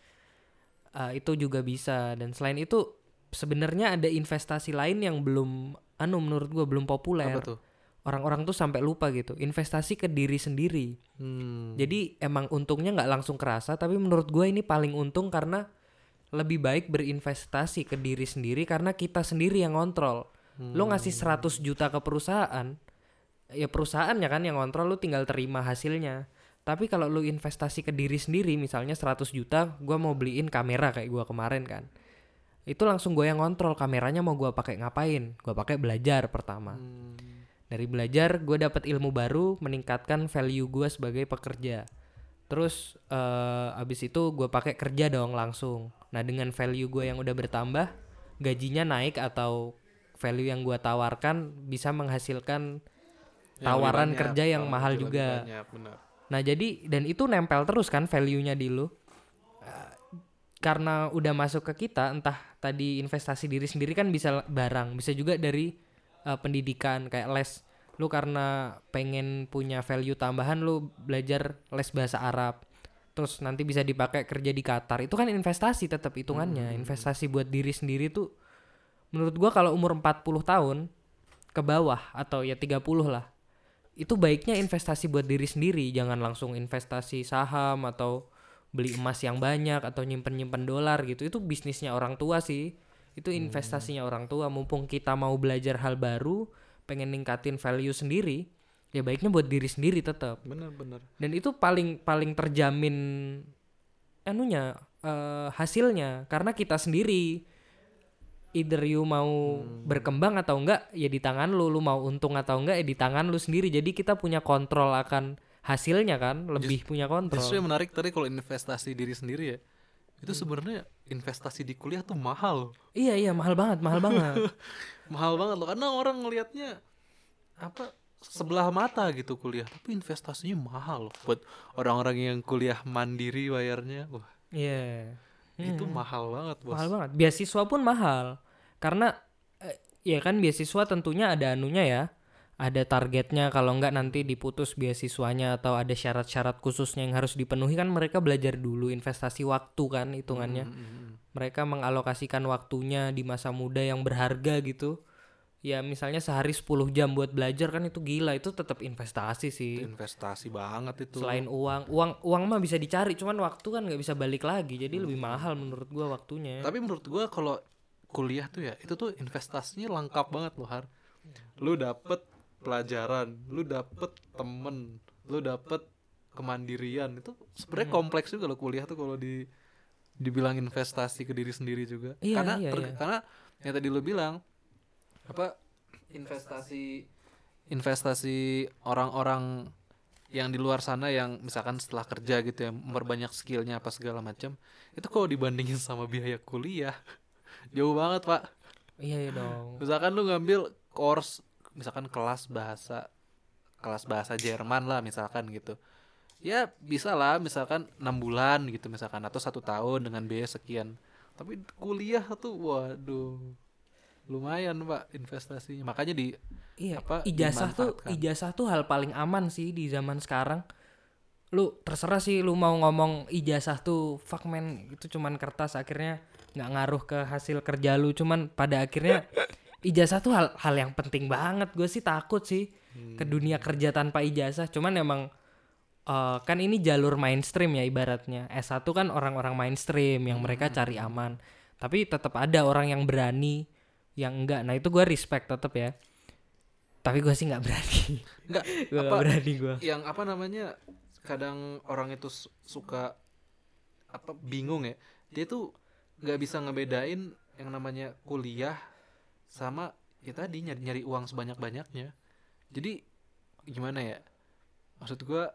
Uh, itu juga bisa. Dan selain itu sebenarnya ada investasi lain yang belum anu menurut gua belum populer. Apa tuh? orang-orang tuh sampai lupa gitu. Investasi ke diri sendiri. Hmm. jadi emang untungnya nggak langsung kerasa tapi menurut gue ini paling untung karena lebih baik berinvestasi ke diri sendiri karena kita sendiri yang ngontrol lo ngasih 100 juta ke perusahaan ya perusahaannya kan yang ngontrol lu tinggal terima hasilnya. Tapi kalau lu investasi ke diri sendiri misalnya 100 juta gua mau beliin kamera kayak gua kemarin kan. Itu langsung gue yang ngontrol kameranya mau gua pakai ngapain? Gua pakai belajar pertama. Hmm. dari belajar gue dapat ilmu baru meningkatkan value gue sebagai pekerja. Terus eh, abis itu gue pakai kerja dong langsung. Nah dengan value gue yang udah bertambah gajinya naik atau value yang gue tawarkan bisa menghasilkan Yang tawaran banyak, kerja yang mahal juga. banyak, benar. nah jadi dan itu nempel terus kan value-nya di lu. Eh, karena udah masuk ke kita entah tadi investasi diri sendiri kan bisa barang. Bisa juga dari eh, pendidikan kayak les. Lu karena pengen punya value tambahan lu belajar les bahasa Arab. Terus nanti bisa dipakai kerja di Qatar. Itu kan investasi tetap hitungannya. Investasi buat diri sendiri tuh menurut gua kalau umur 40 tahun ke bawah atau ya 30 lah itu baiknya investasi buat diri sendiri. Jangan langsung investasi saham atau beli emas yang banyak atau nyimpen-nyimpen dolar gitu. Itu bisnisnya orang tua sih. Itu investasinya orang tua. Mumpung kita mau belajar hal baru pengen ningkatin value sendiri ya baiknya buat diri sendiri tetap Benar, benar. dan itu paling paling terjamin anunya eh, hasilnya. Karena kita sendiri either you mau berkembang atau enggak ya di tangan lu lu mau untung atau enggak ya di tangan lu sendiri jadi kita punya kontrol akan hasilnya kan lebih punya kontrol Justru yang menarik tadi kalau investasi diri sendiri ya. Itu sebenarnya investasi di kuliah tuh mahal. iya iya mahal banget mahal banget mahal banget loh karena orang ngelihatnya apa sebelah mata gitu kuliah tapi investasinya mahal loh buat orang-orang yang kuliah mandiri bayarnya wah Iya. itu Hmm. mahal banget bos Mahal banget. Beasiswa pun mahal. Karena eh, ya kan beasiswa tentunya ada anunya ya. Ada targetnya kalau enggak nanti diputus beasiswanya atau ada syarat-syarat khususnya yang harus dipenuhi kan mereka belajar dulu investasi waktu kan hitungannya. Mm, mm, mm. Mereka mengalokasikan waktunya di masa muda yang berharga gitu. Ya misalnya sehari 10 jam buat belajar kan itu gila, itu tetap investasi sih. investasi banget itu Selain uang, uang uang mah bisa dicari, cuman waktu kan nggak bisa balik lagi. Jadi lebih mahal menurut gua waktunya. tapi menurut gua kalau kuliah tuh ya itu tuh investasinya lengkap banget loh har lu dapet pelajaran lu dapet temen lu dapet kemandirian itu sebenarnya Hmm. kompleks juga loh kuliah tuh kalau di dibilang investasi ke diri sendiri juga Iya, karena iya, ter- iya. karena yang tadi lu bilang apa investasi investasi orang-orang yang di luar sana yang misalkan setelah kerja gitu ya memperbanyak skillnya apa segala macam itu kalau dibandingin sama biaya kuliah jauh banget pak. Iya ya dong. misalkan lu ngambil course misalkan kelas bahasa kelas bahasa Jerman lah misalkan gitu. Ya bisa lah misalkan enam bulan gitu misalkan atau satu tahun dengan biaya sekian. Tapi kuliah tuh waduh lumayan pak investasinya. Makanya di Iya, apa, ijazah tuh ijazah tuh hal paling aman sih di zaman sekarang. Lu terserah sih lu mau ngomong ijazah tuh fuck man itu cuman kertas akhirnya nggak ngaruh ke hasil kerja lu. Cuman pada akhirnya ijazah tuh hal hal yang penting banget. Gue sih takut sih ke dunia kerja tanpa ijazah. Cuman emang eh, kan ini jalur mainstream ya ibaratnya. S1 kan orang-orang mainstream yang mereka cari aman. Tapi tetap ada orang yang berani yang enggak. Nah itu gue respect tetap ya. Tapi gue sih nggak berani. Enggak gue apa nggak berani gue yang apa namanya kadang orang itu su- suka apa bingung ya. Dia tuh nggak bisa ngebedain yang namanya kuliah sama ya tadi nyari nyari uang sebanyak banyaknya jadi gimana ya? Maksud gua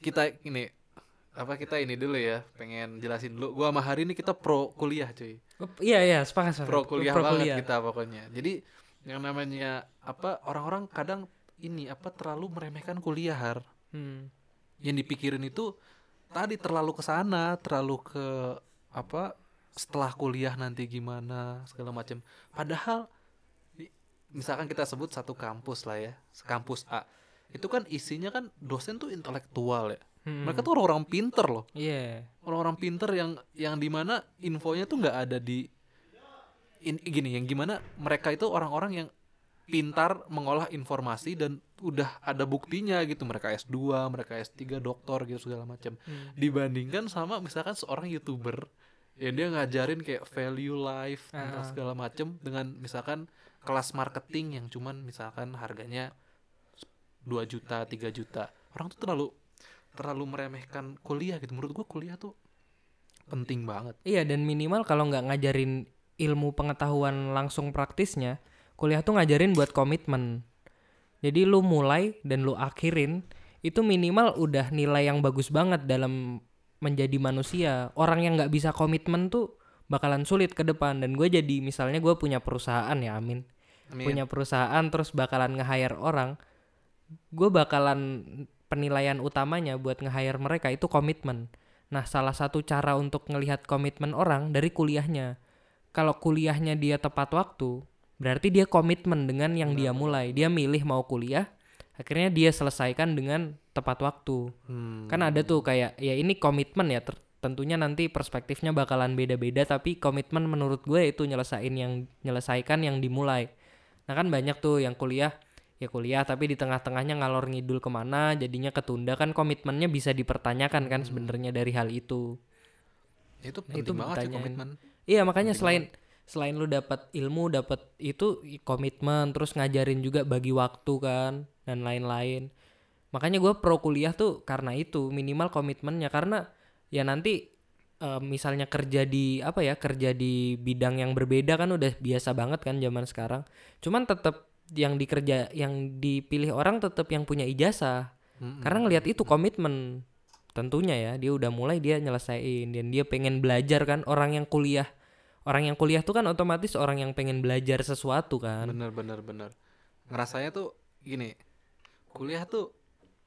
kita ini apa kita ini dulu ya pengen jelasin dulu. Gua sama hari ini kita pro kuliah cuy. Iya iya sepakat sepakat. Pro kuliah Pro banget kuliah. kita pokoknya. Jadi yang namanya apa orang-orang kadang ini apa terlalu meremehkan kuliah har. Hmm. yang dipikirin itu tadi terlalu ke sana terlalu ke apa setelah kuliah nanti gimana segala macam padahal misalkan kita sebut satu kampus lah ya kampus A itu kan isinya kan dosen tuh intelektual ya Hmm. mereka tuh orang-orang pinter loh Iya. orang-orang pinter yang yang di mana infonya tuh nggak ada di in- gini yang gimana mereka itu orang-orang yang pintar mengolah informasi dan udah ada buktinya gitu mereka S2 mereka S3 doktor gitu segala macam Hmm. dibandingkan sama misalkan seorang youtuber yang dia ngajarin kayak value life atau Ah. segala macam dengan misalkan kelas marketing yang cuman misalkan harganya 2 juta 3 juta orang tuh terlalu terlalu meremehkan kuliah gitu menurut gua kuliah tuh penting banget Iya dan minimal kalau nggak ngajarin ilmu pengetahuan langsung praktisnya, kuliah tuh ngajarin buat komitmen. Jadi lu mulai dan lu akhirin itu minimal udah nilai yang bagus banget dalam menjadi manusia. Orang yang nggak bisa komitmen tuh bakalan sulit ke depan. Dan gue jadi misalnya gue punya perusahaan ya Amin, Amin. punya perusahaan terus bakalan nge-hire orang, gue bakalan penilaian utamanya buat nge-hire mereka itu komitmen. Nah, salah satu cara untuk ngelihat komitmen orang dari kuliahnya. Kalau kuliahnya dia tepat waktu, berarti dia komitmen dengan yang dia mulai. Dia milih mau kuliah, akhirnya dia selesaikan dengan tepat waktu. Hmm. Kan ada tuh kayak ya ini komitmen ya ter- tentunya nanti perspektifnya bakalan beda-beda tapi komitmen menurut gue itu nyelesain yang nyelesaikan yang dimulai. Nah kan banyak tuh yang kuliah ya kuliah tapi di tengah-tengahnya ngalor ngidul ke mana jadinya ketunda kan komitmennya bisa dipertanyakan kan sebenarnya dari hal itu. itu Nah, penting itu banget sih komitmen Iya makanya selain selain lu dapat ilmu dapat itu komitmen terus ngajarin juga bagi waktu kan dan lain-lain makanya gue pro kuliah tuh karena itu minimal komitmennya. Karena ya nanti eh, misalnya kerja di apa ya kerja di bidang yang berbeda kan udah biasa banget kan zaman sekarang. Cuman tetap yang dikerja yang dipilih orang tetap yang punya ijazah. Mm-mm. karena ngelihat itu komitmen tentunya ya. Dia udah mulai dia nyelesain dan dia pengen belajar kan. Orang yang kuliah orang yang kuliah tuh kan otomatis orang yang pengen belajar sesuatu kan. Bener bener bener. Ngerasanya tuh gini kuliah tuh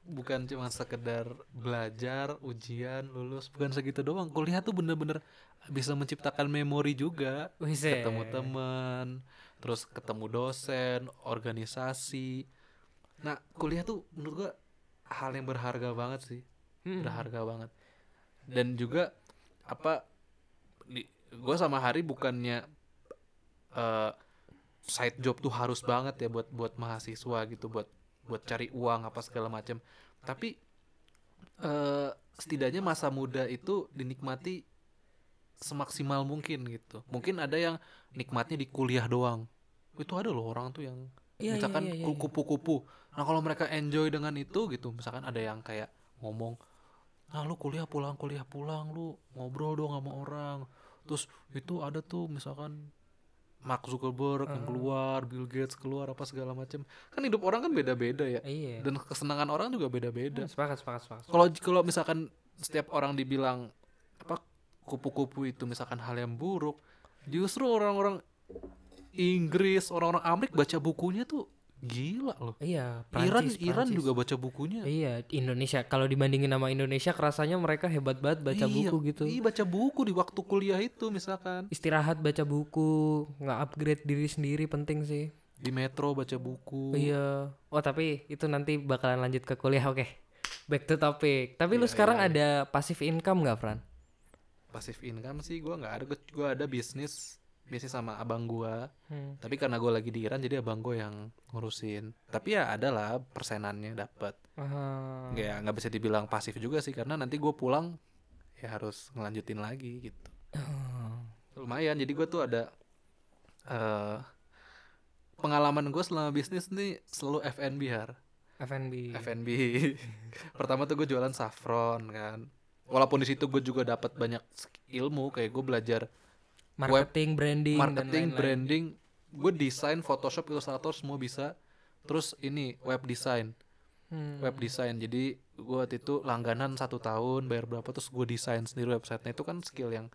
bukan cuma sekedar belajar ujian lulus bukan segitu doang. Kuliah tuh bener-bener bisa menciptakan memori juga. Wise. ketemu teman terus ketemu dosen organisasi. Nah kuliah tuh menurut gua hal yang berharga banget sih. Hmm. berharga banget. Dan juga apa di, gue sama Hari bukannya eh side job tuh harus banget ya buat buat mahasiswa gitu buat buat cari uang apa segala macam tapi eh setidaknya masa muda itu dinikmati semaksimal mungkin gitu. Mungkin ada yang nikmatnya di kuliah doang. Itu ada loh orang tuh yang Iya, iya, misalkan iya, iya, ku- kupu-kupu. Nah kalau mereka enjoy dengan itu gitu misalkan ada yang kayak ngomong nah lu kuliah pulang kuliah pulang lu ngobrol dong sama orang. Terus itu ada tuh misalkan Mark Zuckerberg yang keluar Bill Gates keluar apa segala macam kan hidup orang kan beda-beda ya Iya. dan kesenangan orang juga beda-beda Sepakat, sepakat, sepakat. kalau kalau misalkan setiap orang dibilang apa kupu-kupu itu misalkan hal yang buruk justru orang-orang Inggris orang-orang Amerika baca bukunya tuh gila loh Iya, Iran Prancis, Iran Prancis. juga baca bukunya Iya, Indonesia kalau dibandingin sama Indonesia kerasanya mereka hebat banget baca Iya, buku gitu. iya baca buku di waktu kuliah itu misalkan Istirahat baca buku, nggak upgrade diri sendiri penting sih. di metro baca buku Iya. Oh, tapi itu nanti bakalan lanjut ke kuliah, oke. Back to topic. Tapi Iya, lu sekarang ada passive income nggak, Fran? pasif income sih gua nggak ada gua ada bisnis bisnis sama abang gua Hmm. tapi karena gua lagi di Iran jadi abang gua yang ngurusin tapi ya ada lah persenannya dapat Ah. ya nggak bisa dibilang pasif juga sih karena nanti gue pulang ya harus ngelanjutin lagi gitu Oh. lumayan jadi gue tuh ada eh pengalaman gue selama bisnis nih selalu FNB har F&B. FNB pertama tuh gue jualan saffron kan walaupun di situ gue juga dapat banyak ilmu kayak gue belajar Marketing, branding, dan marketing lain-lain. branding. Gue desain Photoshop Illustrator semua bisa. Terus ini web design. Hmm. web design. Jadi gue waktu itu langganan satu tahun bayar berapa terus gue desain sendiri websitenya. Itu kan skill yang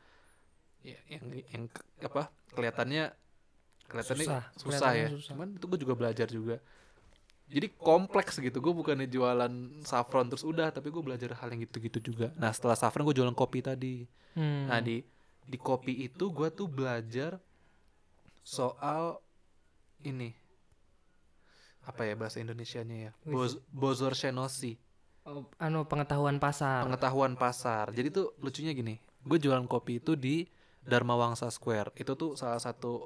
ya, yang yang ke- apa kelihatannya kelihatannya Susah, susah, kelihatannya ya. susah. cuman itu gue juga belajar juga. Jadi kompleks gitu. Gue bukannya jualan saffron terus udah tapi gue belajar hal yang gitu-gitu juga. Nah setelah saffron gue jualan kopi tadi. Hmm. nah di di kopi itu gue tuh belajar soal ini apa ya bahasa Indonesianya ya Boz, bozor shenosi Oh, anu pengetahuan pasar. pengetahuan pasar. Jadi tuh lucunya gini, gue jualan kopi itu di Dharma Wangsa Square. Itu tuh salah satu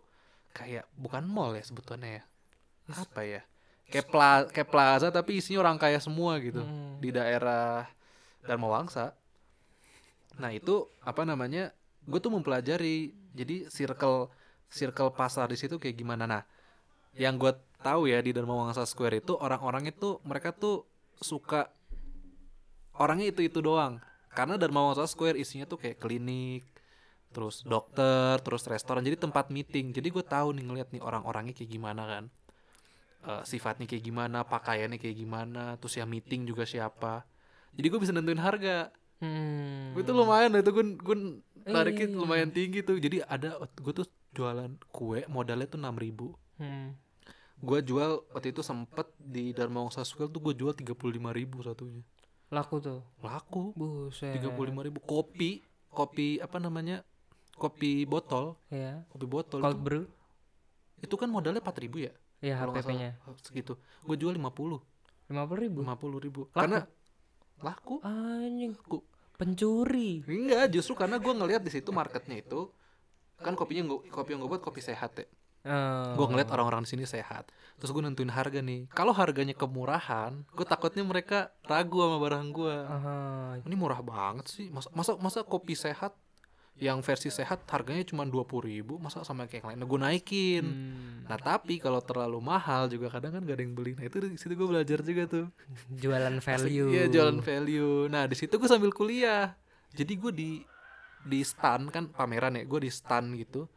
kayak bukan mall ya sebetulnya ya. Apa ya? Kayak pla kayak plaza tapi isinya orang kaya semua gitu Hmm. di daerah Dharma Wangsa. Nah itu apa namanya? Gue tuh mempelajari jadi circle circle pasar di situ kayak gimana. Nah, yang gue tahu ya di Dharma Wangsa Square itu orang-orang itu mereka tuh suka orangnya itu itu doang. Karena Dharma Wangsa Square isinya tuh kayak klinik terus dokter terus restoran jadi tempat meeting. Jadi gue tahu nih ngeliat nih orang-orangnya kayak gimana kan. Eh, sifatnya kayak gimana pakaiannya kayak gimana terus yang meeting juga siapa. Jadi gue bisa nentuin harga. Hmm. gue tuh lumayan itu gue gue tariknya Iya. lumayan tinggi tuh jadi ada gue tuh jualan kue modalnya tuh enam ribu Hmm. gue jual waktu itu sempet di Dharma Wangsa tuh gue jual tiga puluh lima ribu satunya Laku tuh. laku Buset. tiga puluh lima ribu kopi kopi apa namanya kopi botol Ya. kopi botol Cold itu, brew. itu kan modalnya empat ribu ya Ya nggak HPP-nya. segitu gue jual lima puluh Lima puluh ribu. lima puluh ribu Laku? karena laku Anjing. laku Pencuri. enggak justru karena gue ngelihat di situ marketnya itu kan kopinya gua- kopi yang gue buat kopi sehat ya Oh. gue ngeliat orang-orang di sini sehat terus gue nentuin harga nih kalau harganya kemurahan gue takutnya mereka ragu sama barang gue Aha. ini murah banget sih masa masa masa kopi sehat yang versi sehat harganya cuma dua puluh ribu masa sama kayak yang lain? Nah, gue naikin. Hmm. nah tapi kalau terlalu mahal juga kadang kan gak ada yang beli. Nah itu di situ gue belajar juga tuh. Jualan value. iya jualan value. Nah di situ gue sambil kuliah. Jadi gue di di stand kan pameran ya gue di stand gitu.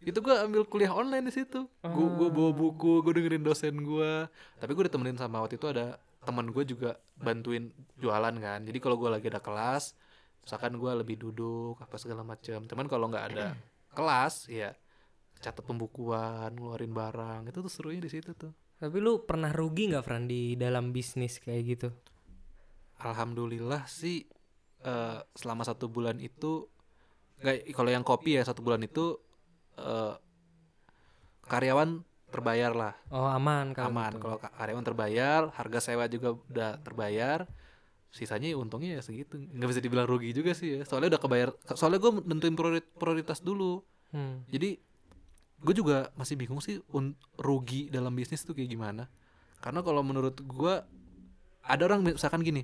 Itu gue ambil kuliah online di situ. Gue gue bawa buku gue dengerin dosen gue tapi gue ditemenin sama waktu itu ada teman gue juga bantuin jualan kan. Jadi kalau gue lagi ada kelas misalkan gue lebih duduk apa segala macam cuman kalau nggak ada kelas ya catat pembukuan ngeluarin barang. Itu tuh serunya di situ tuh. Tapi lu pernah rugi nggak Fran di dalam bisnis kayak gitu? Alhamdulillah sih eh, selama satu bulan itu nggak kalau yang kopi ya satu bulan itu eh, karyawan terbayar lah. Oh aman kalau aman. gitu. kalau ka- karyawan terbayar harga sewa juga udah terbayar sisanya ya untungnya ya segitu. Nggak bisa dibilang rugi juga sih ya. Soalnya udah kebayar soalnya gue nentuin priori- prioritas dulu. Hmm. jadi gue juga masih bingung sih un- rugi dalam bisnis tuh kayak gimana. Karena kalau menurut gue ada orang misalkan gini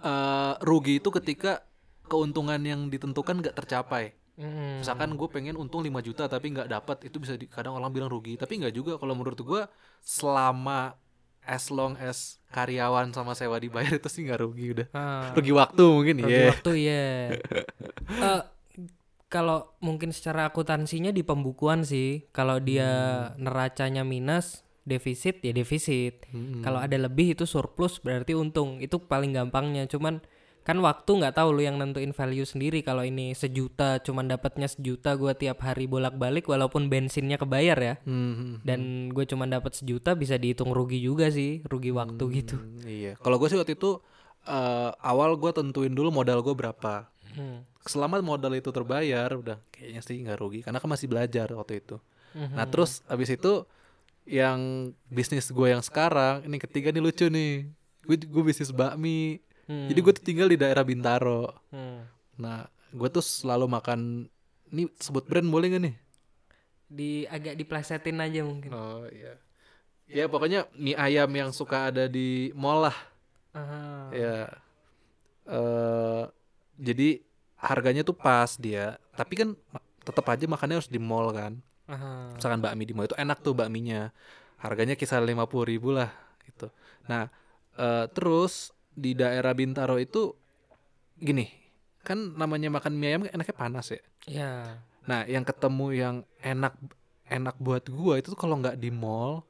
eh rugi itu ketika keuntungan yang ditentukan gak tercapai. Mm-mm. misalkan gue pengen untung 5 juta tapi nggak dapat itu bisa di, kadang orang bilang rugi. Tapi nggak juga. Kalau menurut gue selama as long as karyawan sama sewa dibayar itu sih nggak rugi udah Ah. rugi waktu mungkin Rugi ya waktu ya. Eh, kalau mungkin secara akuntansinya di pembukuan sih, kalau dia Hmm. neracanya minus, defisit ya defisit. Hmm. Kalau ada lebih itu surplus berarti untung. Itu paling gampangnya. Cuman kan waktu nggak tahu lu yang nentuin value sendiri. Kalau ini sejuta, cuman dapatnya sejuta gua tiap hari bolak-balik walaupun bensinnya kebayar ya. Hmm. Dan gue cuman dapat sejuta bisa dihitung rugi juga sih, rugi waktu gitu. Hmm, iya kalau gue sih waktu itu eh, awal gue tentuin dulu modal gue berapa Hmm. selama modal itu terbayar udah kayaknya sih nggak rugi karena kan masih belajar waktu itu Mhm. nah terus abis itu yang bisnis gue yang sekarang ini ketiga nih lucu nih gue gue bisnis bakmi Hmm. jadi gue tuh tinggal di daerah Bintaro Hmm. nah gue tuh selalu makan ini sebut brand boleh gak nih di agak diplesetin aja mungkin. oh iya ya pokoknya mie ayam yang suka ada di mall lah Ah. ya eh jadi harganya tuh pas dia tapi kan tetap aja makannya harus di mall kan Aha. misalkan bakmi di mall itu enak tuh bakminya harganya kisar lima puluh ribu lah gitu nah eh, terus di daerah Bintaro itu gini kan namanya makan mie ayam enaknya panas ya Ya. nah yang ketemu yang enak enak buat gua itu kalau nggak di mall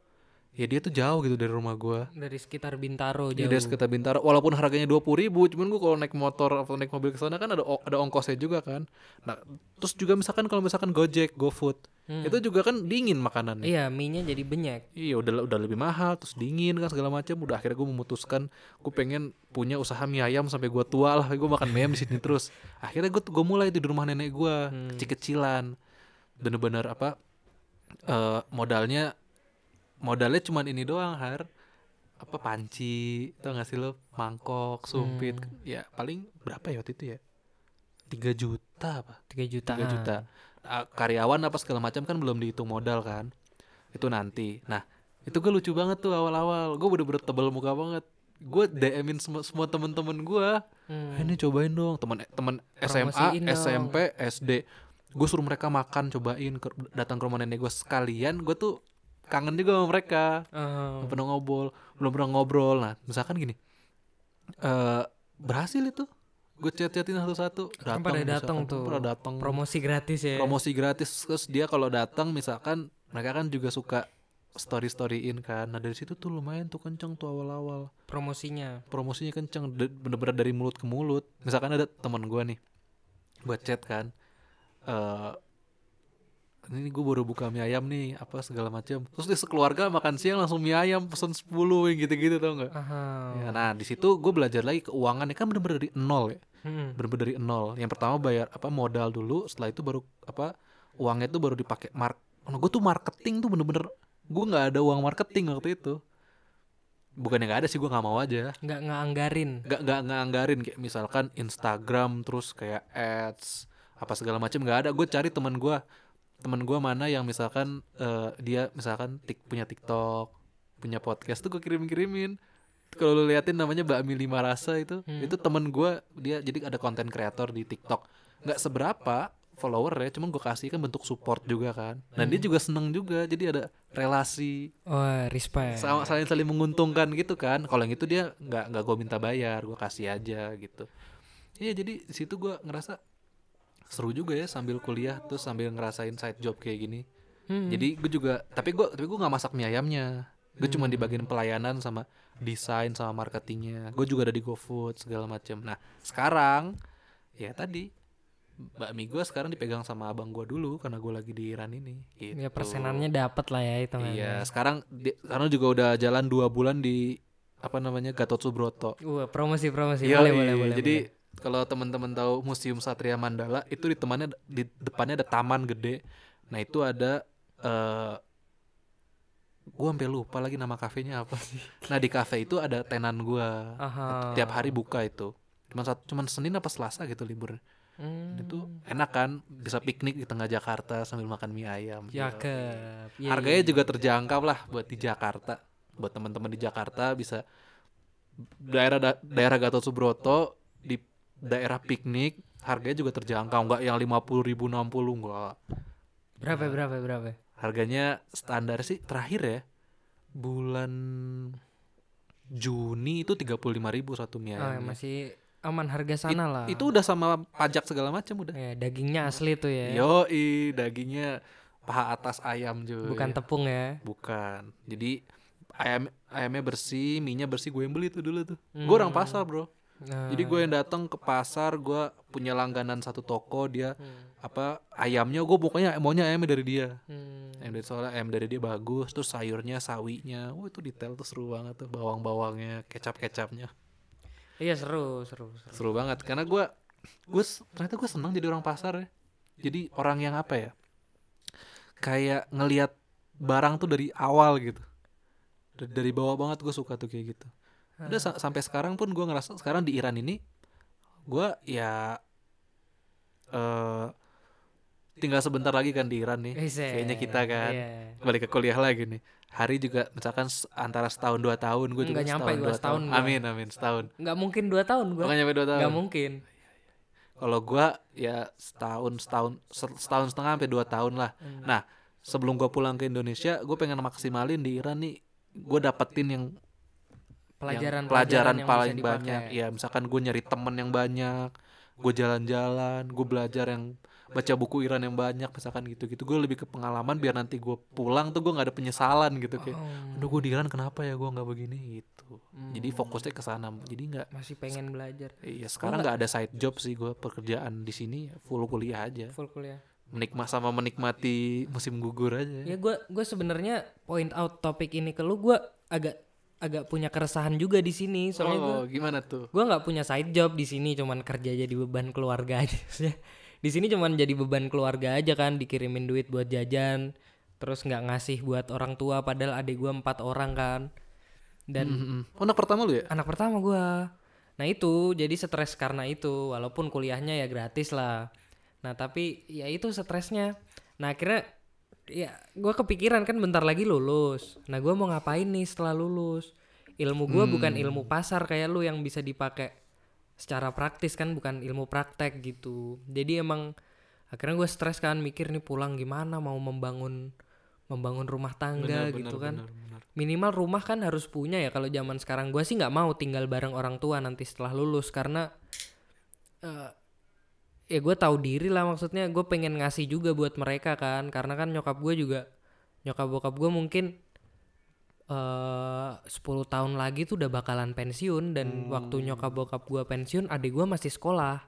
ya dia tuh jauh gitu dari rumah gua Dari sekitar Bintaro Iya jauh. dari sekitar Bintaro walaupun harganya dua puluh ribu cuman gua kalau naik motor atau naik mobil ke sana kan ada ada ongkosnya juga kan nah terus juga misalkan kalau misalkan Gojek GoFood Hmm. itu juga kan dingin makanannya Iya, mie-nya jadi banyak. iya udah udah lebih mahal terus dingin kan segala macam udah akhirnya gue memutuskan gue pengen punya usaha mie ayam sampai gue tua lah gue makan mie ayam di sini terus akhirnya gue gue mulai di rumah nenek gue Hmm. kecil-kecilan bener-bener apa eh, modalnya modalnya cuman ini doang har. Apa panci tau gak sih lo? Mangkok sumpit. Hmm. ya paling berapa ya waktu itu ya? Tiga juta apa? 3 juta. 3 juta. Ah, karyawan apa segala macam kan belum dihitung modal kan? Itu nanti. Nah itu gue lucu banget tuh awal-awal. Gue bener-bener tebel muka banget. Gue DM-in semua semua temen-temen gue Hmm. "Eh, ini cobain dong. Teman teman SMA Promosiin dong. SMP SD gue suruh mereka makan cobain. Ke- datang ke rumah nenek gue sekalian. Gue tuh kangen juga sama mereka Oh. belum pernah ngobrol belum pernah ngobrol nah misalkan gini eh berhasil itu gue chat-chatin satu-satu Kan pada datang tuh. pada datang Promosi gratis ya. promosi gratis terus dia kalau datang misalkan mereka kan juga suka story storyin kan nah dari situ tuh lumayan tuh kenceng tuh awal-awal Promosinya. promosinya kenceng bener-bener dari mulut ke mulut misalkan ada teman gua nih buat chat kan eh ini gue baru buka mie ayam nih apa segala macam terus dia sekeluarga makan siang langsung mie ayam pesen 10 yang gitu-gitu tau nggak? Ya, nah di situ gue belajar lagi keuangan kan bener-bener dari nol ya? Hmm. bener-bener dari nol. Yang pertama bayar apa modal dulu setelah itu baru apa uangnya itu baru dipakai mark nah, gue tuh marketing tuh bener-bener gue nggak ada uang marketing waktu itu. Bukannya nggak ada sih gue nggak mau aja. Nggak nganggarin. nggak nggak nggak anggarin kayak misalkan Instagram terus kayak ads apa segala macam nggak ada. Gue cari teman gue teman gue mana yang misalkan eh, dia misalkan tik punya TikTok punya podcast tuh gue kirim kirimin kalau lu liatin namanya Bakmi Lima Rasa itu Hmm. itu temen gue dia jadi ada konten kreator di TikTok. Nggak seberapa follower ya cuma gue kasih kan bentuk support juga kan. Dan dia juga seneng juga jadi ada relasi. Wah, respect. sama saling saling menguntungkan gitu kan. Kalau yang itu dia nggak nggak gue minta bayar gue kasih aja gitu. Iya jadi di situ gue ngerasa seru juga ya sambil kuliah terus sambil ngerasain side job kayak gini. Hmm. jadi gue juga tapi gue tapi gue nggak masak mie ayamnya. Gue cuma di bagian pelayanan sama desain sama marketingnya. Gue juga ada di GoFood segala macam nah sekarang ya tadi bakmi gue sekarang dipegang sama abang gue dulu karena gue lagi di Iran ini gitu. Ya persenannya dapat lah ya itu iya sekarang di, karena juga udah jalan dua bulan di apa namanya Gatot Subroto. Wah, promosi promosi. Yoi, boleh boleh boleh. jadi kalau teman-teman tahu Museum Satria Mandala itu di temannya di depannya ada taman gede. Nah itu ada eh gua sampai lupa lagi nama kafenya apa nah di kafe itu ada tenan gua. Aha. tiap hari buka itu. Cuman satu cuman Senin apa Selasa gitu libur. Hmm, itu enak kan bisa piknik di tengah Jakarta sambil makan mie ayam. Cakep. Iya, harganya iya. juga terjangkau lah buat di Jakarta. Buat teman-teman di Jakarta bisa daerah da- daerah Gatot Subroto di daerah piknik harganya juga terjangkau nggak yang lima puluh ribu enam puluh nggak berapa berapa berapa? harganya standar sih terakhir ya bulan Juni itu tiga puluh lima ribu satu mie Oh, ya, masih aman harga sana lah. itu udah sama pajak segala macam udah ya, dagingnya asli tuh ya. Yoi, dagingnya paha atas ayam juga. Bukan tepung ya. Bukan. Jadi ayam ayamnya bersih, minyak bersih gue yang beli tuh dulu tuh. Gue orang pasar, Bro. Nah, Jadi gue yang datang ke pasar, gue punya langganan satu toko, dia Hmm. apa ayamnya gue pokoknya maunya ayamnya dari dia. hmm. Ayam dari soalnya ayam dari dia bagus, terus sayurnya, sawinya, wah itu detail tuh seru banget tuh, bawang-bawangnya, kecap-kecapnya. Iya seru, seru, seru. seru banget karena gue gue ternyata gue senang jadi orang pasar ya jadi orang yang apa ya kayak ngelihat barang tuh dari awal gitu dari bawah banget gue suka tuh kayak gitu udah sa- sampai sekarang pun gue ngerasa sekarang di Iran ini gue ya eh tinggal sebentar lagi kan di Iran nih kayaknya kita kan iya. balik ke kuliah lagi nih hari juga misalkan antara setahun dua tahun gue juga Nggak nyampe setahun dua setahun tahun gua. amin amin setahun Nggak mungkin dua tahun gua. Bukan nyampe dua tahun Nggak mungkin. Kalau gua ya setahun setahun se- setahun setengah sampai dua tahun lah. Hmm. Nah sebelum gua pulang ke Indonesia, gue pengen maksimalin di Iran nih. Gue dapetin yang Pelajaran yang pelajaran yang paling banyak. Ya misalkan gue nyari temen yang banyak, gue jalan-jalan, gue belajar yang baca buku Iran yang banyak, misalkan gitu-gitu. Gue lebih ke pengalaman biar nanti gue pulang tuh gue nggak ada penyesalan gitu kayak. Oh, Aduh gue di Iran kenapa ya gue nggak begini gitu. Jadi Hmm. fokusnya ke sana. Jadi nggak masih pengen belajar. Iya sekarang nggak ada side job sih gue pekerjaan di sini full kuliah aja Full kuliah. menikmati sama menikmati musim gugur aja Ya gua gua sebenarnya point out topik ini ke lu gua agak agak punya keresahan juga di sini soalnya gua oh gimana tuh? gua nggak punya side job di sini cuman kerja jadi beban keluarga aja. Di sini cuman jadi beban keluarga aja kan dikirimin duit buat jajan terus nggak ngasih buat orang tua padahal adik gua empat orang kan. Dan Mm-mm. oh, anak pertama lu ya? anak pertama gua. Nah itu jadi stres karena itu walaupun kuliahnya ya gratis lah. Nah tapi ya itu stresnya. Nah akhirnya ya gua kepikiran kan bentar lagi lulus. Nah gua mau ngapain nih setelah lulus? Ilmu gua bukan ilmu pasar kayak lu yang bisa dipakai secara praktis kan bukan ilmu praktek gitu. Jadi emang akhirnya gue stres kan mikir nih pulang gimana mau membangun membangun rumah tangga Benar, gitu benar, kan. benar, benar. minimal rumah kan harus punya ya kalau zaman sekarang. Gue sih nggak mau tinggal bareng orang tua nanti setelah lulus karena eh, ya gue tahu diri lah maksudnya. Gue pengen ngasih juga buat mereka kan. Karena kan nyokap gue juga nyokap bokap gue mungkin eh 10 tahun lagi tuh udah bakalan pensiun. Dan waktu nyokap bokap gue pensiun adik gue masih sekolah.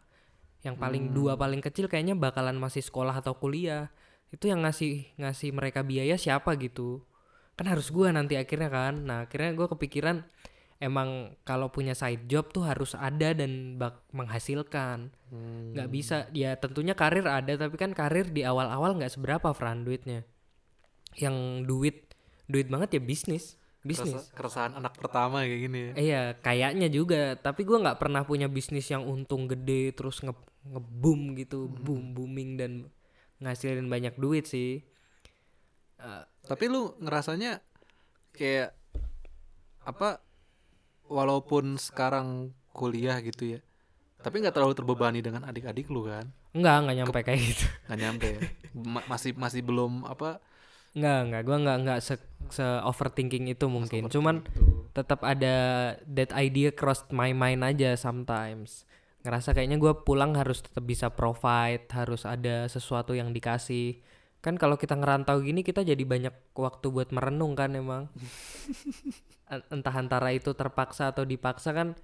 Yang paling dua paling kecil kayaknya bakalan masih sekolah atau kuliah. Itu yang ngasih ngasih mereka biaya siapa gitu. Kan harus gua nanti akhirnya kan. Nah akhirnya gue kepikiran emang kalau punya side job tuh harus ada dan bak menghasilkan. Nggak bisa. Ya tentunya karir ada tapi kan karir di awal-awal nggak seberapa Fran duitnya. Yang duit duit banget ya bisnis. Bisnis. Keresahan anak pertama kayak gini ya. Iya, kayaknya juga. Tapi gua nggak pernah punya bisnis yang untung gede terus nge ngeboom gitu, boom booming dan ngasilin banyak duit sih. Eh, tapi lu ngerasanya kayak apa walaupun sekarang kuliah gitu ya tapi nggak terlalu terbebani dengan adik-adik lu kan enggak, enggak nyampe kayak gitu. nggak nyampe ya? Ma- masih masih belum apa Enggak, enggak. Gua enggak enggak se, se overthinking itu mungkin. Cuman gitu. tetap ada that idea crossed my mind aja sometimes. Ngerasa kayaknya gua pulang harus tetap bisa provide, harus ada sesuatu yang dikasih. Kan kalau kita ngerantau gini kita jadi banyak waktu buat merenung kan emang. En- Entah antara itu terpaksa atau dipaksa kan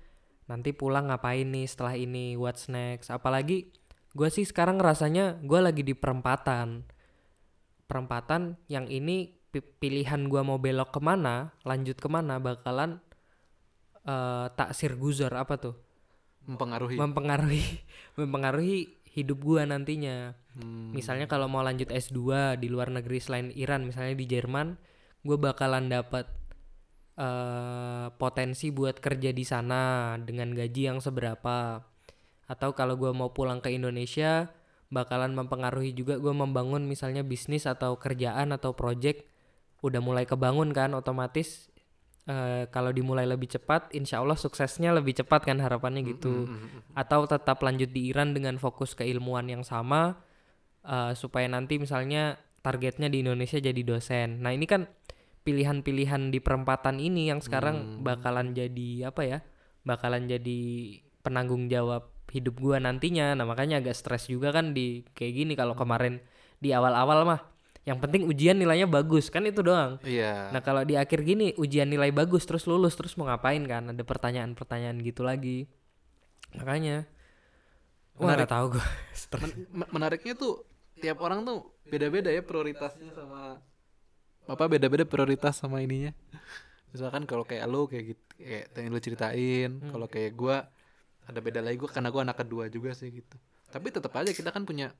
nanti pulang ngapain nih setelah ini, what's next. Apalagi gue sih sekarang rasanya gue lagi di perempatan perempatan yang ini pi- pilihan gue mau belok ke mana lanjut ke mana bakalan eh taksir guzar apa tuh mempengaruhi mempengaruhi mempengaruhi hidup gua nantinya. Hmm, misalnya kalau mau lanjut S2 di luar negeri selain Iran misalnya di Jerman gue bakalan dapat eh potensi buat kerja di sana dengan gaji yang seberapa. Atau kalau gua mau pulang ke Indonesia bakalan mempengaruhi juga gua membangun misalnya bisnis atau kerjaan atau project udah mulai kebangun kan otomatis eh, kalau dimulai lebih cepat insya Allah suksesnya lebih cepat kan harapannya gitu atau tetap lanjut di Iran dengan fokus keilmuan yang sama eh, supaya nanti misalnya targetnya di Indonesia jadi dosen. Nah ini kan pilihan-pilihan di perempatan ini yang sekarang bakalan jadi apa ya? Bakalan jadi penanggung jawab hidup gua nantinya. Nah makanya agak stres juga kan di kayak gini kalau kemarin di awal-awal mah yang penting ujian nilainya bagus kan itu doang. iya Nah kalau di akhir gini ujian nilai bagus terus lulus terus mau ngapain kan? Ada pertanyaan-pertanyaan gitu lagi. Makanya Wah Menarik. tahu gue Men- men- menariknya tuh tiap orang tuh beda-beda ya prioritasnya sama apa beda-beda prioritas sama ininya misalkan kalau kayak lo kayak gitu kayak yang lo ceritain kalau kayak gua ada beda lagi gua karena gua anak kedua juga sih gitu tapi tetap aja kita kan punya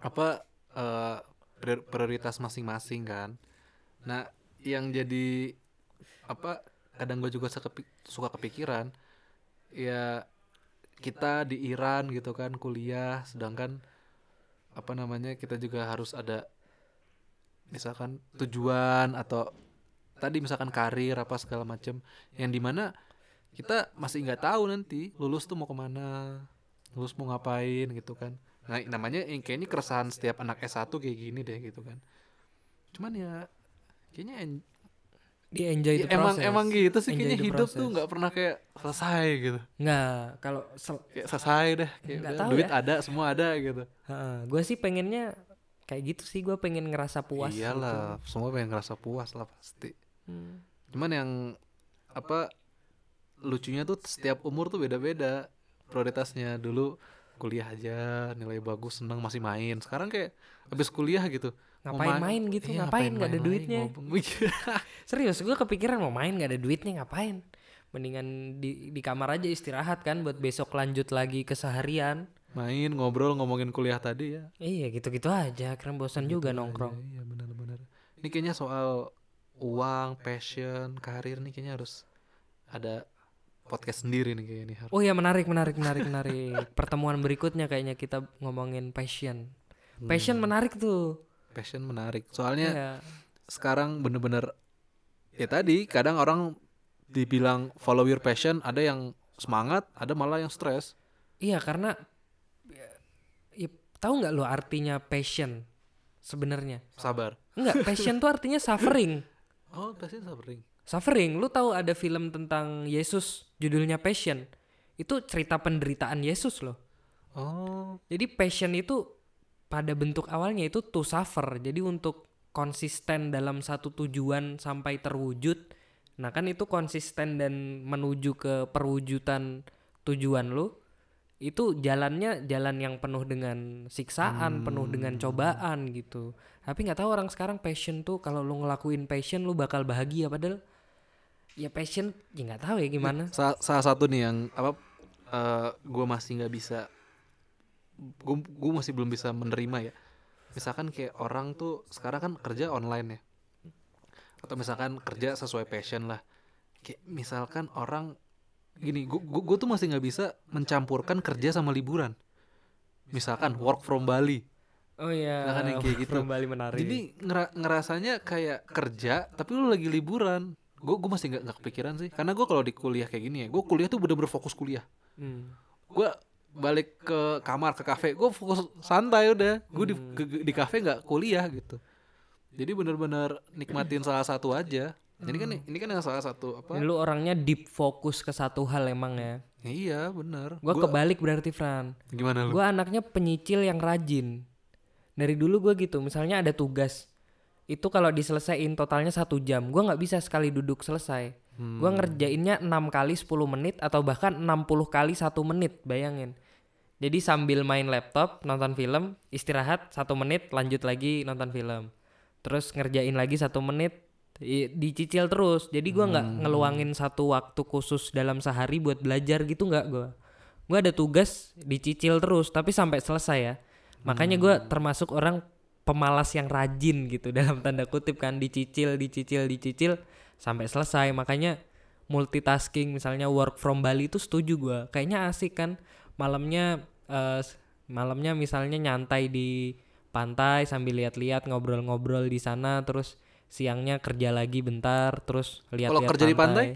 apa prior- prioritas masing-masing kan. Nah yang jadi apa kadang gue juga suka kepi- suka kepikiran ya kita di Iran gitu kan kuliah sedangkan apa namanya kita juga harus ada misalkan tujuan atau tadi misalkan karir apa segala macam yang di mana kita masih nggak tahu nanti lulus tuh mau ke mana lulus mau ngapain gitu kan nah namanya yang kayaknya keresahan setiap anak S1 kayak gini deh gitu kan cuman ya kayaknya en- Dia enjoy ya the emang process. emang gitu sih Enjoy kayaknya hidup tuh process. nggak pernah kayak selesai gitu Nggak, kalau sel- kayak selesai deh kayak Nggak udah, tahu duit ya. ada semua ada gitu gue sih pengennya kayak gitu sih gue pengen ngerasa puas iyalah semua pengen ngerasa puas lah pasti gitu. Hmm. cuman yang apa lucunya tuh setiap umur tuh beda-beda prioritasnya dulu kuliah aja nilai bagus seneng masih main. Sekarang kayak habis kuliah gitu Ngapain main? gitu, Iya, ngapain nggak ada main duitnya. ngobong. serius gue kepikiran mau main nggak ada duitnya ngapain? Mendingan di di kamar aja istirahat kan buat besok lanjut lagi keseharian main ngobrol ngomongin kuliah tadi ya. Iya gitu gitu aja karena bosan juga nongkrong. Iya iya, benar-benar. Ini kayaknya soal uang passion karir nih kayaknya harus ada podcast sendiri nih kayaknya nih harus oh ya menarik menarik menarik menarik. Pertemuan berikutnya kayaknya kita ngomongin passion. Passion menarik tuh. Passion menarik. Soalnya Iya. sekarang bener-bener ya tadi kadang orang dibilang follow your passion ada yang semangat ada malah yang stres. Iya karena ya, ya, tahu nggak lo artinya passion sebenarnya? sabar. Enggak, passion tuh artinya suffering. oh passion suffering Suffering, lu tahu ada film tentang Yesus judulnya Passion. Itu cerita penderitaan Yesus loh. oh Jadi passion itu pada bentuk awalnya itu to suffer. Jadi untuk konsisten dalam satu tujuan sampai terwujud. Nah, kan itu konsisten dan menuju ke perwujudan tujuan lu. Itu jalannya jalan yang penuh dengan siksaan, penuh dengan cobaan gitu. Tapi nggak tahu orang sekarang passion tuh kalau lu ngelakuin passion lu bakal bahagia padahal ya passion ya nggak tahu ya gimana. Sa- salah satu nih yang apa gue masih nggak bisa gue masih belum bisa menerima ya misalkan kayak orang tuh sekarang kan kerja online ya atau misalkan kerja sesuai passion lah kayak misalkan orang gini gue tuh masih nggak bisa mencampurkan kerja sama liburan misalkan work from Bali Oh iya, Nah, kan yang kayak gitu. Kembali menarik. jadi ngera- ngerasanya kayak kerja tapi lu lagi liburan gue gue masih nggak nggak kepikiran sih. Karena gue kalau di kuliah kayak gini ya gue kuliah tuh bener-bener fokus kuliah. Hmm. gue balik ke kamar ke kafe gue fokus santai udah. Gue di ke- di kafe nggak kuliah gitu. Jadi bener-bener nikmatin salah satu aja. Jadi kan ini kan yang salah satu apa? Ini lu orangnya deep fokus ke satu hal emang ya. iya bener. Gua kebalik berarti Fran. gimana lu? Gua anaknya penyicil yang rajin. Dari dulu gua gitu. Misalnya ada tugas, itu kalau diselesaiin totalnya satu jam, gua nggak bisa sekali duduk selesai. Gua ngerjainnya 6 kali 10 menit atau bahkan 60 kali satu menit. Bayangin. Jadi sambil main laptop, nonton film, istirahat satu menit, lanjut lagi nonton film. Terus ngerjain lagi satu menit, dicicil terus. Jadi gua nggak Hmm. ngeluangin satu waktu khusus dalam sehari buat belajar gitu nggak gua. Gua ada tugas dicicil terus, tapi sampai selesai ya. Makanya gua Hmm. termasuk orang pemalas yang rajin gitu dalam tanda kutip kan dicicil, dicicil, dicicil sampai selesai. Makanya multitasking misalnya work from Bali itu setuju gua. Kayaknya asik kan malamnya s- malamnya misalnya nyantai di pantai sambil lihat-lihat ngobrol-ngobrol di sana terus siangnya kerja lagi bentar terus lihat-lihat kerja di pantai?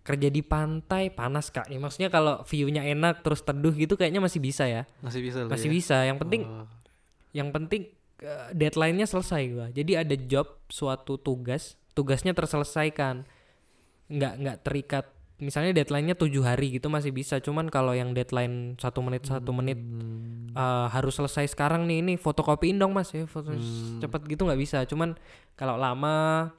kerja di pantai panas kak ya maksudnya kalau view-nya enak terus teduh gitu kayaknya masih bisa ya Masih bisa masih ya. bisa yang penting Oh. yang penting deadline-nya selesai gua. Jadi ada job suatu tugas, tugasnya terselesaikan. Nggak nggak terikat. Misalnya deadline-nya tujuh hari gitu masih bisa. Cuman kalau yang deadline satu menit satu menit Hmm. eh, harus selesai sekarang nih ini fotokopiin dong mas ya foto Hmm. cepet gitu nggak bisa. Cuman kalau lama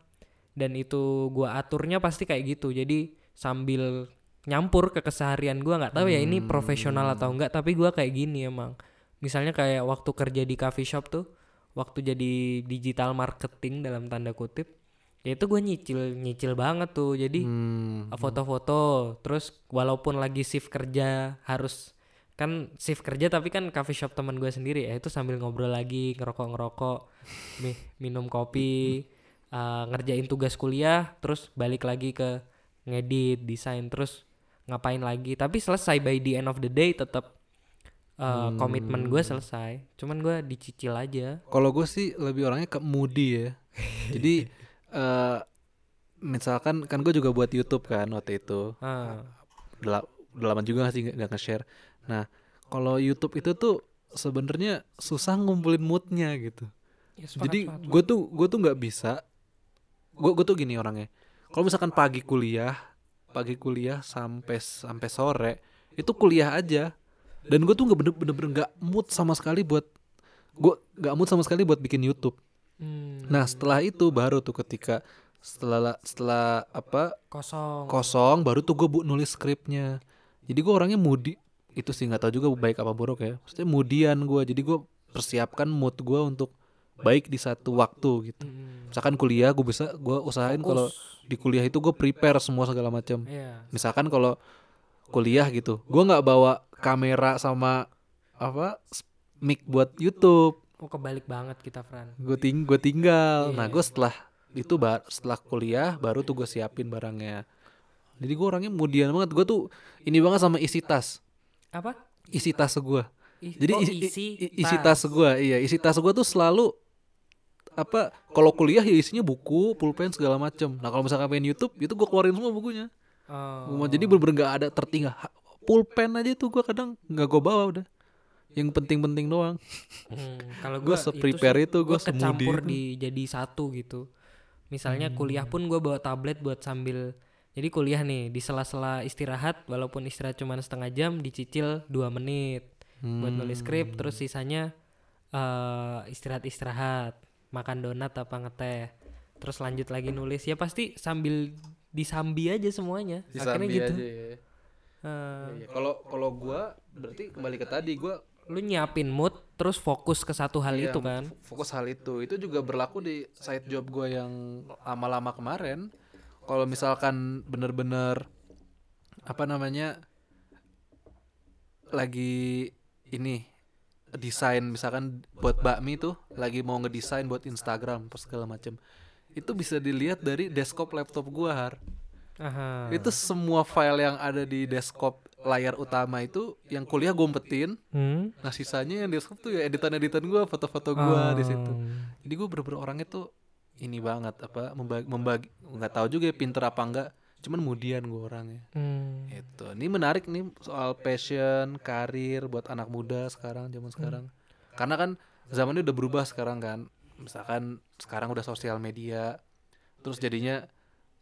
dan itu gua aturnya pasti kayak gitu. Jadi sambil nyampur ke keseharian gua nggak tahu ya ini profesional atau enggak tapi gua kayak gini emang misalnya kayak waktu kerja di coffee shop tuh waktu jadi digital marketing dalam tanda kutip ya itu gue nyicil nyicil banget tuh jadi Hmm. foto-foto terus walaupun lagi shift kerja harus kan shift kerja tapi kan coffee shop teman gue sendiri ya itu sambil ngobrol lagi ngerokok ngerokok mi- minum kopi uh, ngerjain tugas kuliah terus balik lagi ke ngedit desain terus ngapain lagi tapi selesai by the end of the day tetap uh, komitmen gue selesai cuman gue dicicil aja Kalau gue sih lebih orangnya ke moody ya. Jadi eh misalkan kan gue juga buat YouTube kan waktu itu. Ah, Udah, la- udah lama juga nggak sih nggak nge-share. Nah kalau YouTube itu tuh sebenarnya susah ngumpulin moodnya gitu. ya sepakat, Jadi gue tuh gue tuh nggak bisa. Gue gue tuh gini orangnya. Kalau misalkan pagi kuliah, pagi kuliah sampai sampai sore itu kuliah aja. Dan gue tuh nggak bener-bener nggak mood sama sekali buat gue nggak mood sama sekali buat bikin YouTube. Hmm, Nah setelah itu baru tuh ketika setelah setelah apa kosong kosong baru tuh gue bu nulis skripnya. Jadi gue orangnya moody itu sih nggak tahu juga baik apa buruk ya. Maksudnya moodian gue. Jadi gue persiapkan mood gue untuk baik di satu waktu gitu. Hmm, Misalkan kuliah gue bisa gue usahain kalau di kuliah itu gue prepare semua segala macam. Iya. Misalkan kalau kuliah gitu, gue nggak bawa kamera sama apa mic buat YouTube. Oh kebalik banget kita Fran. Gue ting gue tinggal. Nah Iya. gue setelah itu ba- setelah kuliah baru tuh gue siapin barangnya. Jadi gue orangnya mudian banget. Gue tuh ini banget sama isi tas. Apa? Isi tas gue. Jadi oh, isi, isi, isi tas gue, iya isi tas gue tuh selalu apa? Kalau kuliah ya isinya buku, pulpen segala macem. Nah kalau misalkan main YouTube, itu gue keluarin semua bukunya. Oh. Jadi bener-bener gak ada tertinggal. Pulpen aja tuh gue kadang nggak gue bawa udah. Yang penting-penting doang. Hmm, kalau Gua gua se-prepare itu, gua gua kecampur semudi di jadi satu gitu. Misalnya Hmm. kuliah pun gua bawa tablet buat sambil jadi kuliah nih di sela-sela istirahat walaupun istirahat cuma setengah jam dicicil dua menit buat nulis skrip terus sisanya eh, istirahat-istirahat makan donat apa ngeteh terus lanjut lagi nulis ya pasti sambil disambi aja semuanya akhirnya gitu ya. Eh, Kalau kalau gue berarti kembali ke tadi gue lu nyiapin mood terus fokus ke satu hal Iya, itu kan? fokus hal itu. Itu juga berlaku di side job gue yang lama-lama kemarin. Kalau misalkan bener-bener apa namanya lagi ini desain misalkan buat bakmi tuh lagi mau ngedesain buat Instagram segala macem. Itu bisa dilihat dari desktop laptop gua har Aha. itu semua file yang ada di desktop layar utama itu yang kuliah gue umpetin Hmm? Nah sisanya yang desktop tuh ya editan-editan gue, foto-foto gue di situ. Oh. Jadi gue bener-bener orangnya tuh ini banget apa membagi, membagi nggak tahu juga ya pinter apa enggak. Cuman kemudian gue orangnya. Hmm. Itu. Ini menarik nih soal passion, karir buat anak muda sekarang zaman sekarang. Karena kan zamannya udah berubah sekarang kan. Misalkan sekarang udah sosial media. Terus jadinya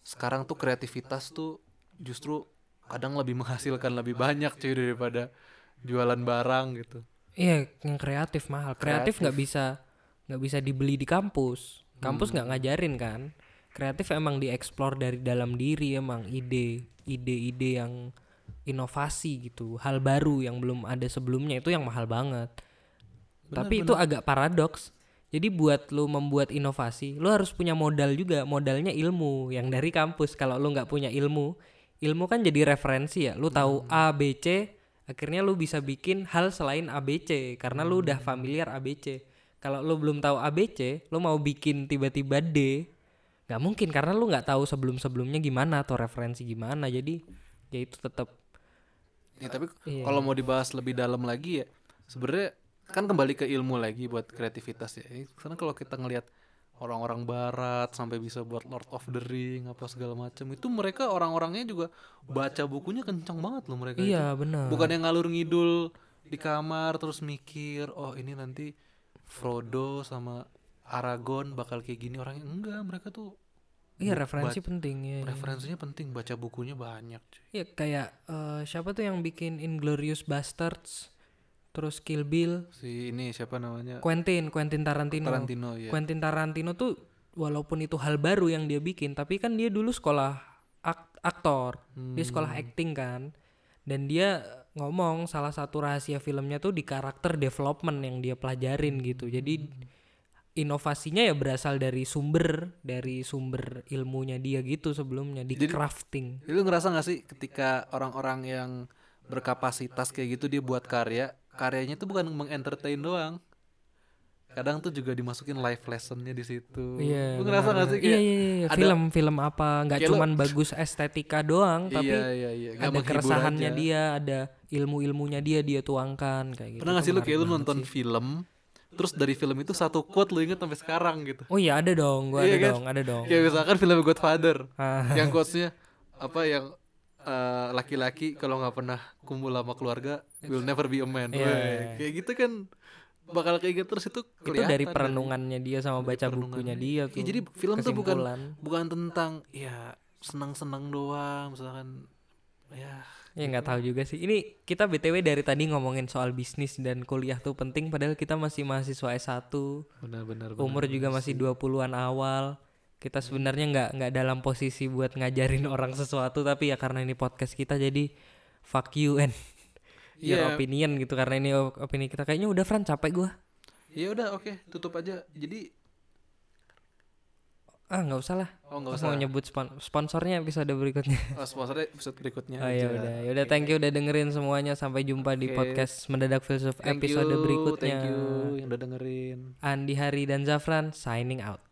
sekarang tuh kreativitas tuh justru kadang lebih menghasilkan lebih banyak cuy daripada jualan barang gitu. Iya, yang kreatif mahal. Kreatif nggak bisa nggak bisa dibeli di kampus. Kampus nggak ngajarin kan. Kreatif emang dieksplor dari dalam diri emang ide ide-ide yang inovasi gitu, hal baru yang belum ada sebelumnya itu yang mahal banget. Tapi itu agak paradoks. Jadi buat lu membuat inovasi, lu harus punya modal juga. Modalnya ilmu yang dari kampus. Kalau lu nggak punya ilmu, ilmu kan jadi referensi ya. Lu tahu A, B, C, akhirnya lu bisa bikin hal selain A, B, C karena lu udah familiar A, B, C. Kalau lu belum tahu A, B, C, lu mau bikin tiba-tiba D, nggak mungkin karena lu nggak tahu sebelum-sebelumnya gimana atau referensi gimana. Jadi ya itu tetap Ya, tapi Iya. kalau mau dibahas lebih dalam lagi ya, sebenarnya kan kembali ke ilmu lagi buat kreativitas ya. Karena kalau kita ngelihat orang-orang barat sampai bisa buat Lord of the Ring apa segala macam itu mereka orang-orangnya juga baca bukunya kencang banget loh mereka itu. Iya benar. Bukan yang ngalur ngidul di kamar terus mikir, oh ini nanti Frodo sama Aragon bakal kayak gini orangnya enggak, mereka tuh Iya referensi penting ya. referensinya penting, baca bukunya banyak. cuy. Iya kayak eh, siapa tuh yang bikin Inglorious Bastards, terus Kill Bill, Si ini siapa namanya? Quentin, Quentin Tarantino. Tarantino ya. Quentin Tarantino tuh walaupun itu hal baru yang dia bikin, tapi kan dia dulu sekolah ak- aktor, dia sekolah Hmm. acting kan, dan dia ngomong salah satu rahasia filmnya tuh di karakter development yang dia pelajarin gitu. Jadi inovasinya ya berasal dari sumber dari sumber ilmunya dia gitu sebelumnya di crafting. Jadi lu ngerasa gak sih ketika orang-orang yang berkapasitas kayak gitu dia buat karya, karyanya tuh bukan mengentertain doang. Kadang tuh juga dimasukin life lessonnya di situ. Iya. Lu ngerasa gak sih Iya kayak iya iya. ada- Film film apa nggak Kayak lo- cuman bagus estetika doang tapi iya iya iya, nggak ada keresahannya aja. dia, ada ilmu-ilmunya dia dia tuangkan kayak gitu. Pernah gak sih lu kayak lu nonton sih. film, terus dari film itu satu quote lu inget sampai sekarang gitu. Oh iya ada dong, gua Iya ada kan? dong, ada dong. Kayak misalkan film Godfather, Ah, yang quotesnya apa yang eh, laki-laki kalau nggak pernah kumpul sama keluarga will never be a man. Iya, Weh, iya. Kayak gitu kan bakal kayak gitu terus itu itu dari dan- perenungannya dia sama baca bukunya dia Iya, tuh. jadi film tuh bukan bukan tentang ya senang-senang doang misalkan ya Ya nggak tahu juga sih. Ini kita BTW dari tadi ngomongin soal bisnis dan kuliah tuh penting padahal kita masih mahasiswa S1. benar-benar Umur juga masih 20-an awal. Kita sebenarnya nggak nggak dalam posisi buat ngajarin orang sesuatu tapi ya karena ini podcast kita jadi fuck you and your Iya. opinion gitu karena ini op- opini kita kayaknya udah Fran capek gua. ya udah oke tutup aja jadi Ah nggak usah lah. oh nggak usah mau nyebut spon- sponsornya episode berikutnya. oh, sponsornya episode berikutnya Oh ya udah, ya udah thank you udah dengerin semuanya sampai jumpa di Oke. podcast mendadak filsuf Thank episode you, berikutnya. thank you yang udah dengerin Andi Hari dan Zafran signing out.